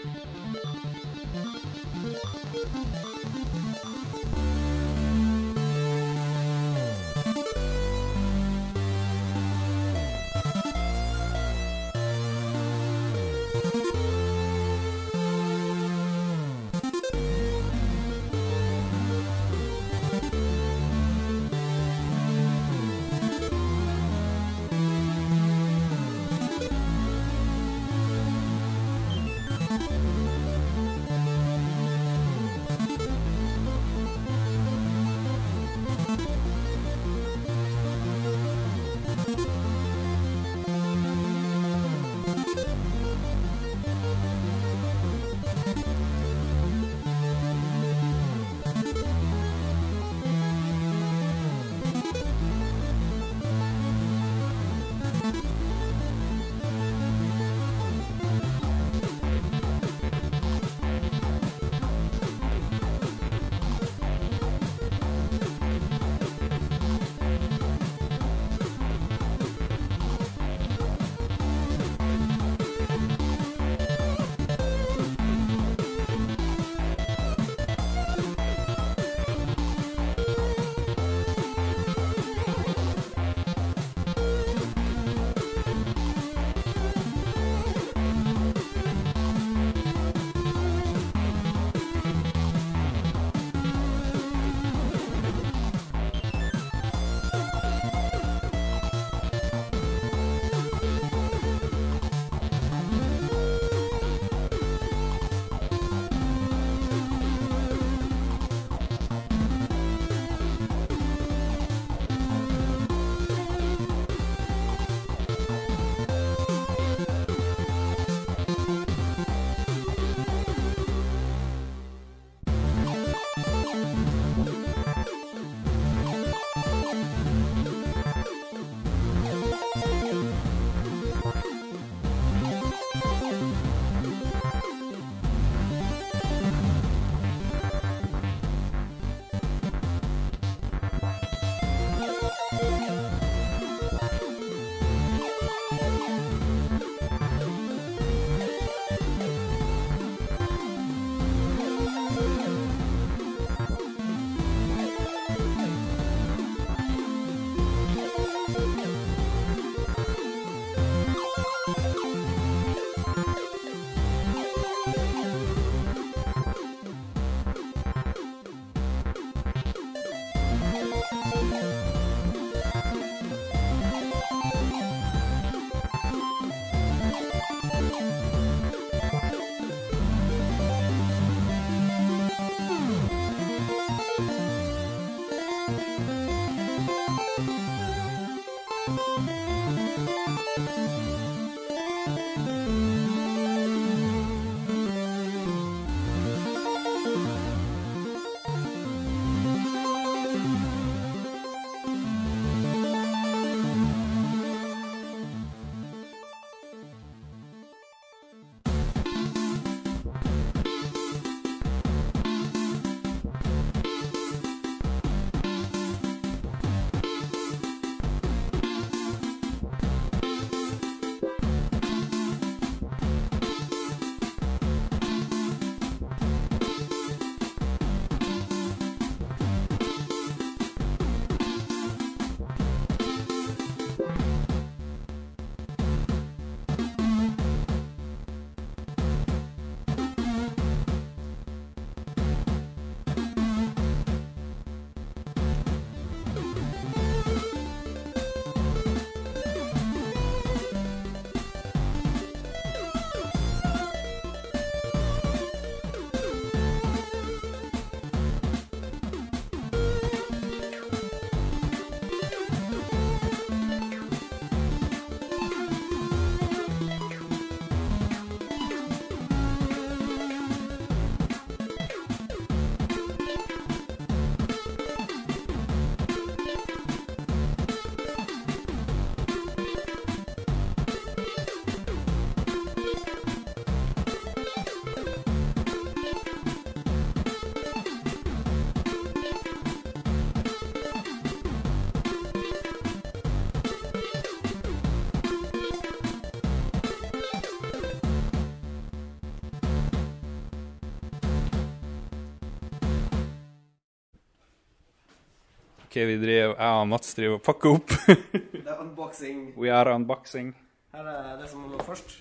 OK, vi driver Jeg og Mats driver og pakker opp. Det er unboxing. We are unboxing. Her er det som var først.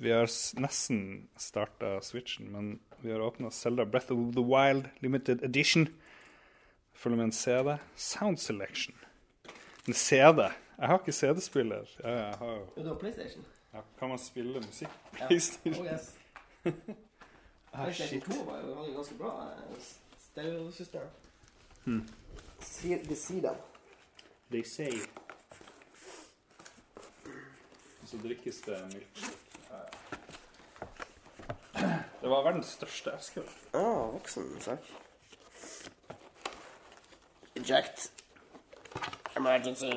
Vi har nesten starta switchen, men vi har åpna Zelda Breath of the Wild Limited Edition. Følger med en CD. Sound Selection. En CD. Jeg har ikke CD-spiller. Jeg, jeg har jo Du har PlayStation? ja, Kan man spille musikk? Ja. PlayStation. Oh, yes. Ah, PlayStation shit. 2 var jo ganske bra eh, stereosystem. Hmm. See, De sier them. They say. Så drikkes det milk. Det var verdens største eske. Ah, voksen sak. Eject. Emergency.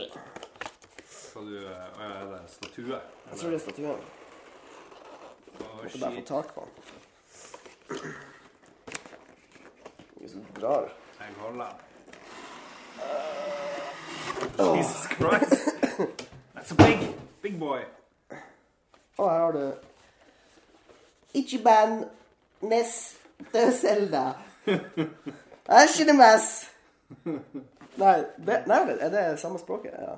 Skal du Å ja, er det? Statue? Jeg tror det er statue. Å, får bare få tak på den. Hvis du drar. Jeg holder den. Jesus Christ. That's a big, big boy. Og her har du Ichiban neste Zelda. Ashinemas. Nei, det, nei, er det samme språket? Ja.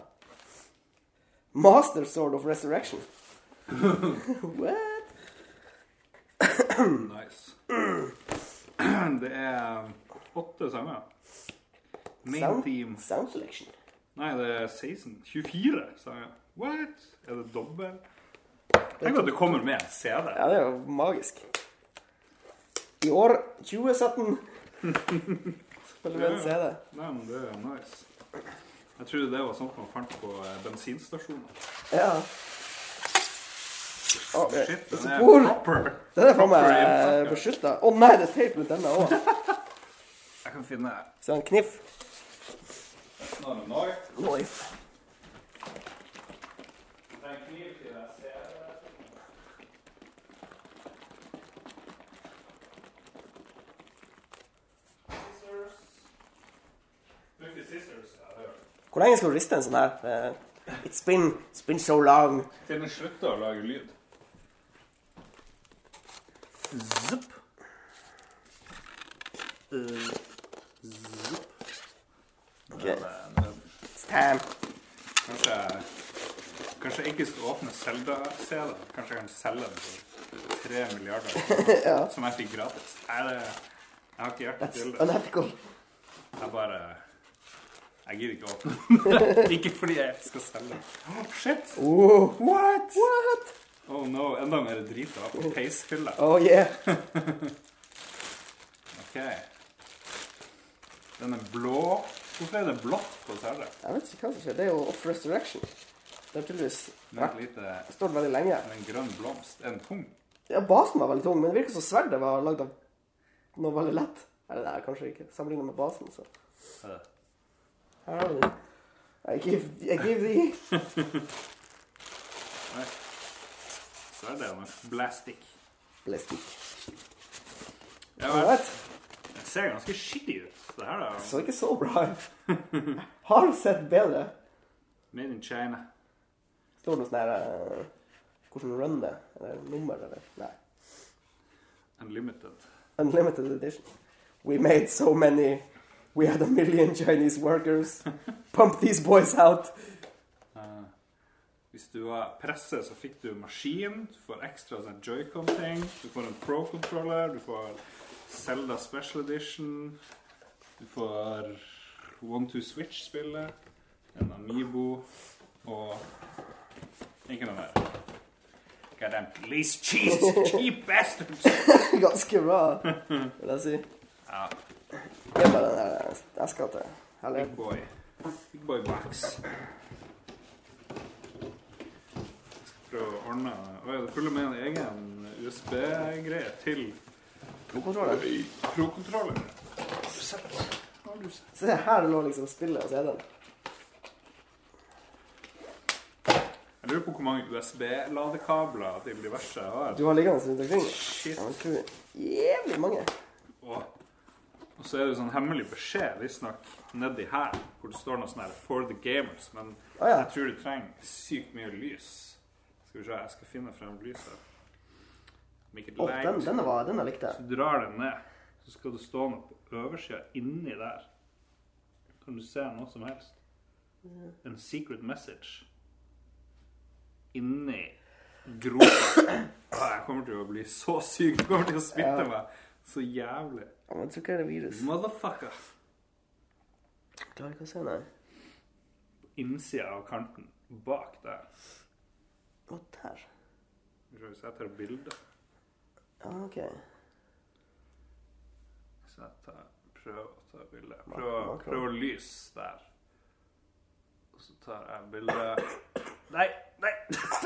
Master Sword of Resurrection. What? Nice. Det er åtte sanger. Main Sound- theme. Sound selection. Nei, det er 16. 24 sanger. What? Er det dobbel? Tenk at det kommer med en CD. Ja, det er jo magisk. I år 2017 spiller vi en CD. Nei, men det er nice. Jeg trodde det var sånt man fant på eh, bensinstasjoner. Ja. Eh, Shit, den er proper. Den er faen meg beskytta. Å nei, det er teip rundt denne òg. Jeg kan finne Se, en kniff. That's not a knife. Hvor lenge skal du riste en sånn her? Eh, It's been, it's been so long. Til den slutter å lage lyd. Zup. Uh. Ok. It's time. Kanskje, kanskje jeg ikke skal åpne Zelda-CD. Kanskje jeg kan selge den for tre milliarder, Ja. som jeg fikk gratis. Nei, det, jeg har ikke hjerte til det. unethical. Jeg bare Jeg gidder ikke åpne den. ikke fordi jeg skal selge den. Oh, shit! Oh. What? What? Oh no, enda mer drit av på peishylla. Oh yeah. OK. Den er blå. Hvorfor er det blått på Zelda? Jeg vet ikke hva som skjer. Det er jo Off Resurrection. Det har tydeligvis lite stått veldig lenge. En grønn blomst. Er den tung? Ja, basen var veldig tung, men det virker som sverdet var lagd av noe veldig lett. Eller det er kanskje ikke. Sammenlignet med basen, så. Her har vi den. I give, I give thee Nei. Så er det noe blastic. Blastic. Ja, vet. Det ser ganske skittig ut. Det her er Så ikke så bra ut. Har sett bedre. made in China. Står det noe sånn her uh, Hvordan run det? Eller nummer, eller? Nei. Unlimited. Unlimited edition. We made so many. We had a million Chinese workers. Pump these boys out. Eh, hvis du var presse, så fikk du maskin. Du får ekstra sånn joycon-ting. Du får en pro-controller. Du får Zelda Special Edition. Du får One to Switch-spillet. En Amiibo. Og ikke noe mer. Goddamn least cheese, cheap bastards! Ganske bra, vil jeg si. Ja. Det er bare den der eska til Eller Big boy. Big boy box. Prøve å ordne Å ja, det følger med en egen USB-greie til Pro-kontroller. Pro-kontroller. Se, her lå liksom spillet og CD-en. Jeg lurer på hvor mange USB-ladekabler de diverse har. Du har liggende rundt omkring. Shit. Jævlig mange. Og, og så er det sånn hemmelig beskjed, visstnok, nedi her, hvor det står noe sånn her 'For the gamers', men ah, ja. jeg tror du trenger sykt mye lys. Skal vi se, jeg skal finne frem lyset. Å, light. den, denne, var, denne likte jeg. Så drar den ned, så skal det stå noe på øversida inni der. Kan du se noe som helst? En secret message. Inni gropa. Ah, Jeg kommer til å bli så syk. Du kommer til å smitte meg så jævlig. Ja, men ikke det virus. Motherfucker. Klarer ikke å se, nei. Innsida av kanten. Bak der. Hva der? Skal vi se etter bildet. Ja, ok. Så jeg tar, prøver å ta bilde. Prøv, å lyse der. Og så tar jeg bilde Nei! Nei!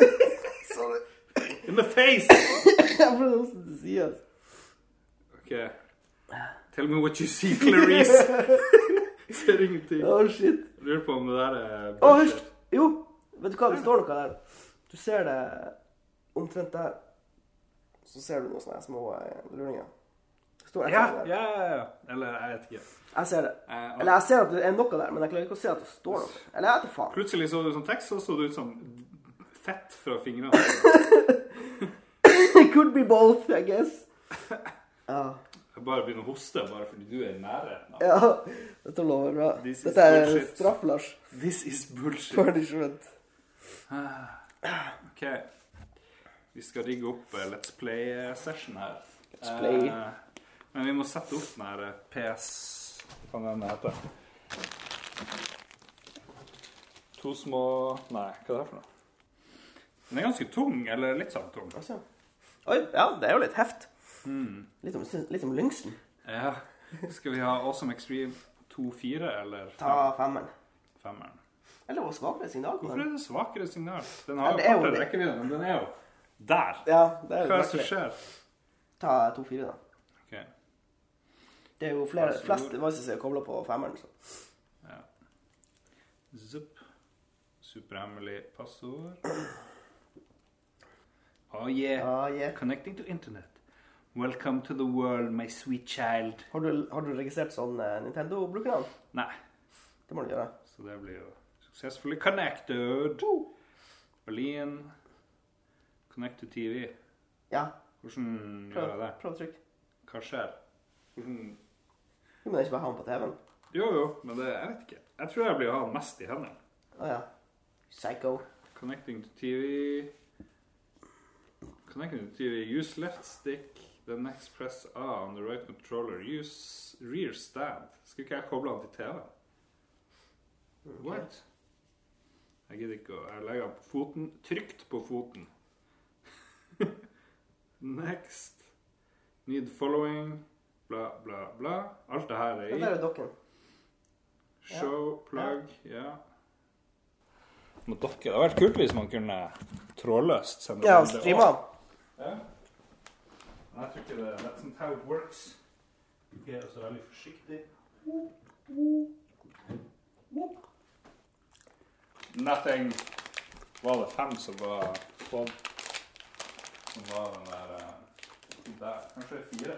Sorry. In the face! Jeg prøvde også å si det. OK. Tell me what you see, Clarice. Ser ingenting. Å, shit. Jeg Lurer på om det der er Å, hysj! Jo, vet du hva? Det står noe der. Du ser det omtrent der. Så ser du noen sånne små eh, luringer. Det jeg? Ja, ja, ja, ja. Eller jeg vet ikke. Jeg ser det. Eh, Eller jeg ser at det er noe der, men jeg klarer ikke å se at det står noe. Eller jeg vet da faen. Plutselig så du sånn tekst, så så du ut som fett fra fingrene. It could be both, I guess. Ja. Jeg bare begynner å hoste bare fordi du er i nærheten. av- ja. Dette lover bra. This is Dette er bullshit. straff, Lars. This is bullshit. Punishment. Ah, OK. Vi skal rigge opp eh, Let's Play-session her. Let's play. Eh, men vi må sette opp den her eh, PS Hva kan den hete? To små Nei, hva er det for noe? Den er ganske tung, eller litt sånn tung. Altså. Oi, ja, det er jo litt heft. Mm. Litt om, litt om lyngsen. Ja. Skal vi ha Awesome Extreme 2-4 eller Ta femmeren. femmeren? Eller vår svakere signal. Hvorfor er det svakere signal? Den har ja, jo jo kortere rekkevidde, men den er jo der. Ja, det er Hva er det som skjer? Ta 2-4, da. Det er jo flere, flest devices er kobla på femmeren. Så. Ja. Zup. Superhemmelig passord. Oh yeah. Connecting to internet. Welcome to the world, my sweet child. Har du, har du registrert sånn eh, Nintendo-brukernavn? Nei. Det må du gjøre. Så det blir jo successfully connected. Berlin. Connect to TV. Ja. Hvordan gjør jeg det? prøv å trykke. Hva skjer? Hvordan Du må ikke bare ha den på TV-en. Jo, jo, men det, jeg vet ikke. Jeg tror jeg blir å ha den mest i hendene. Å ja. Psycho. Connecting to TV. Connecting to TV. Use left stick. The next press A on the right controller. Use rear stand. Skal ikke jeg koble den til TV-en? What? Jeg gidder ikke å Jeg legger den på foten. Trygt på foten. next. Need following. Bla, bla, bla. Alt det her er i. Det er dokken. Show, plug, ja. Mot dokker. Det hadde vært kult hvis man kunne trådløst sende Ja, bilder streama. også. Ja. Men jeg tror ikke det That's not how it works. Ikke er så veldig forsiktig. Nothing. Var det fem som var på Som var den der eh, Der. Kanskje fire.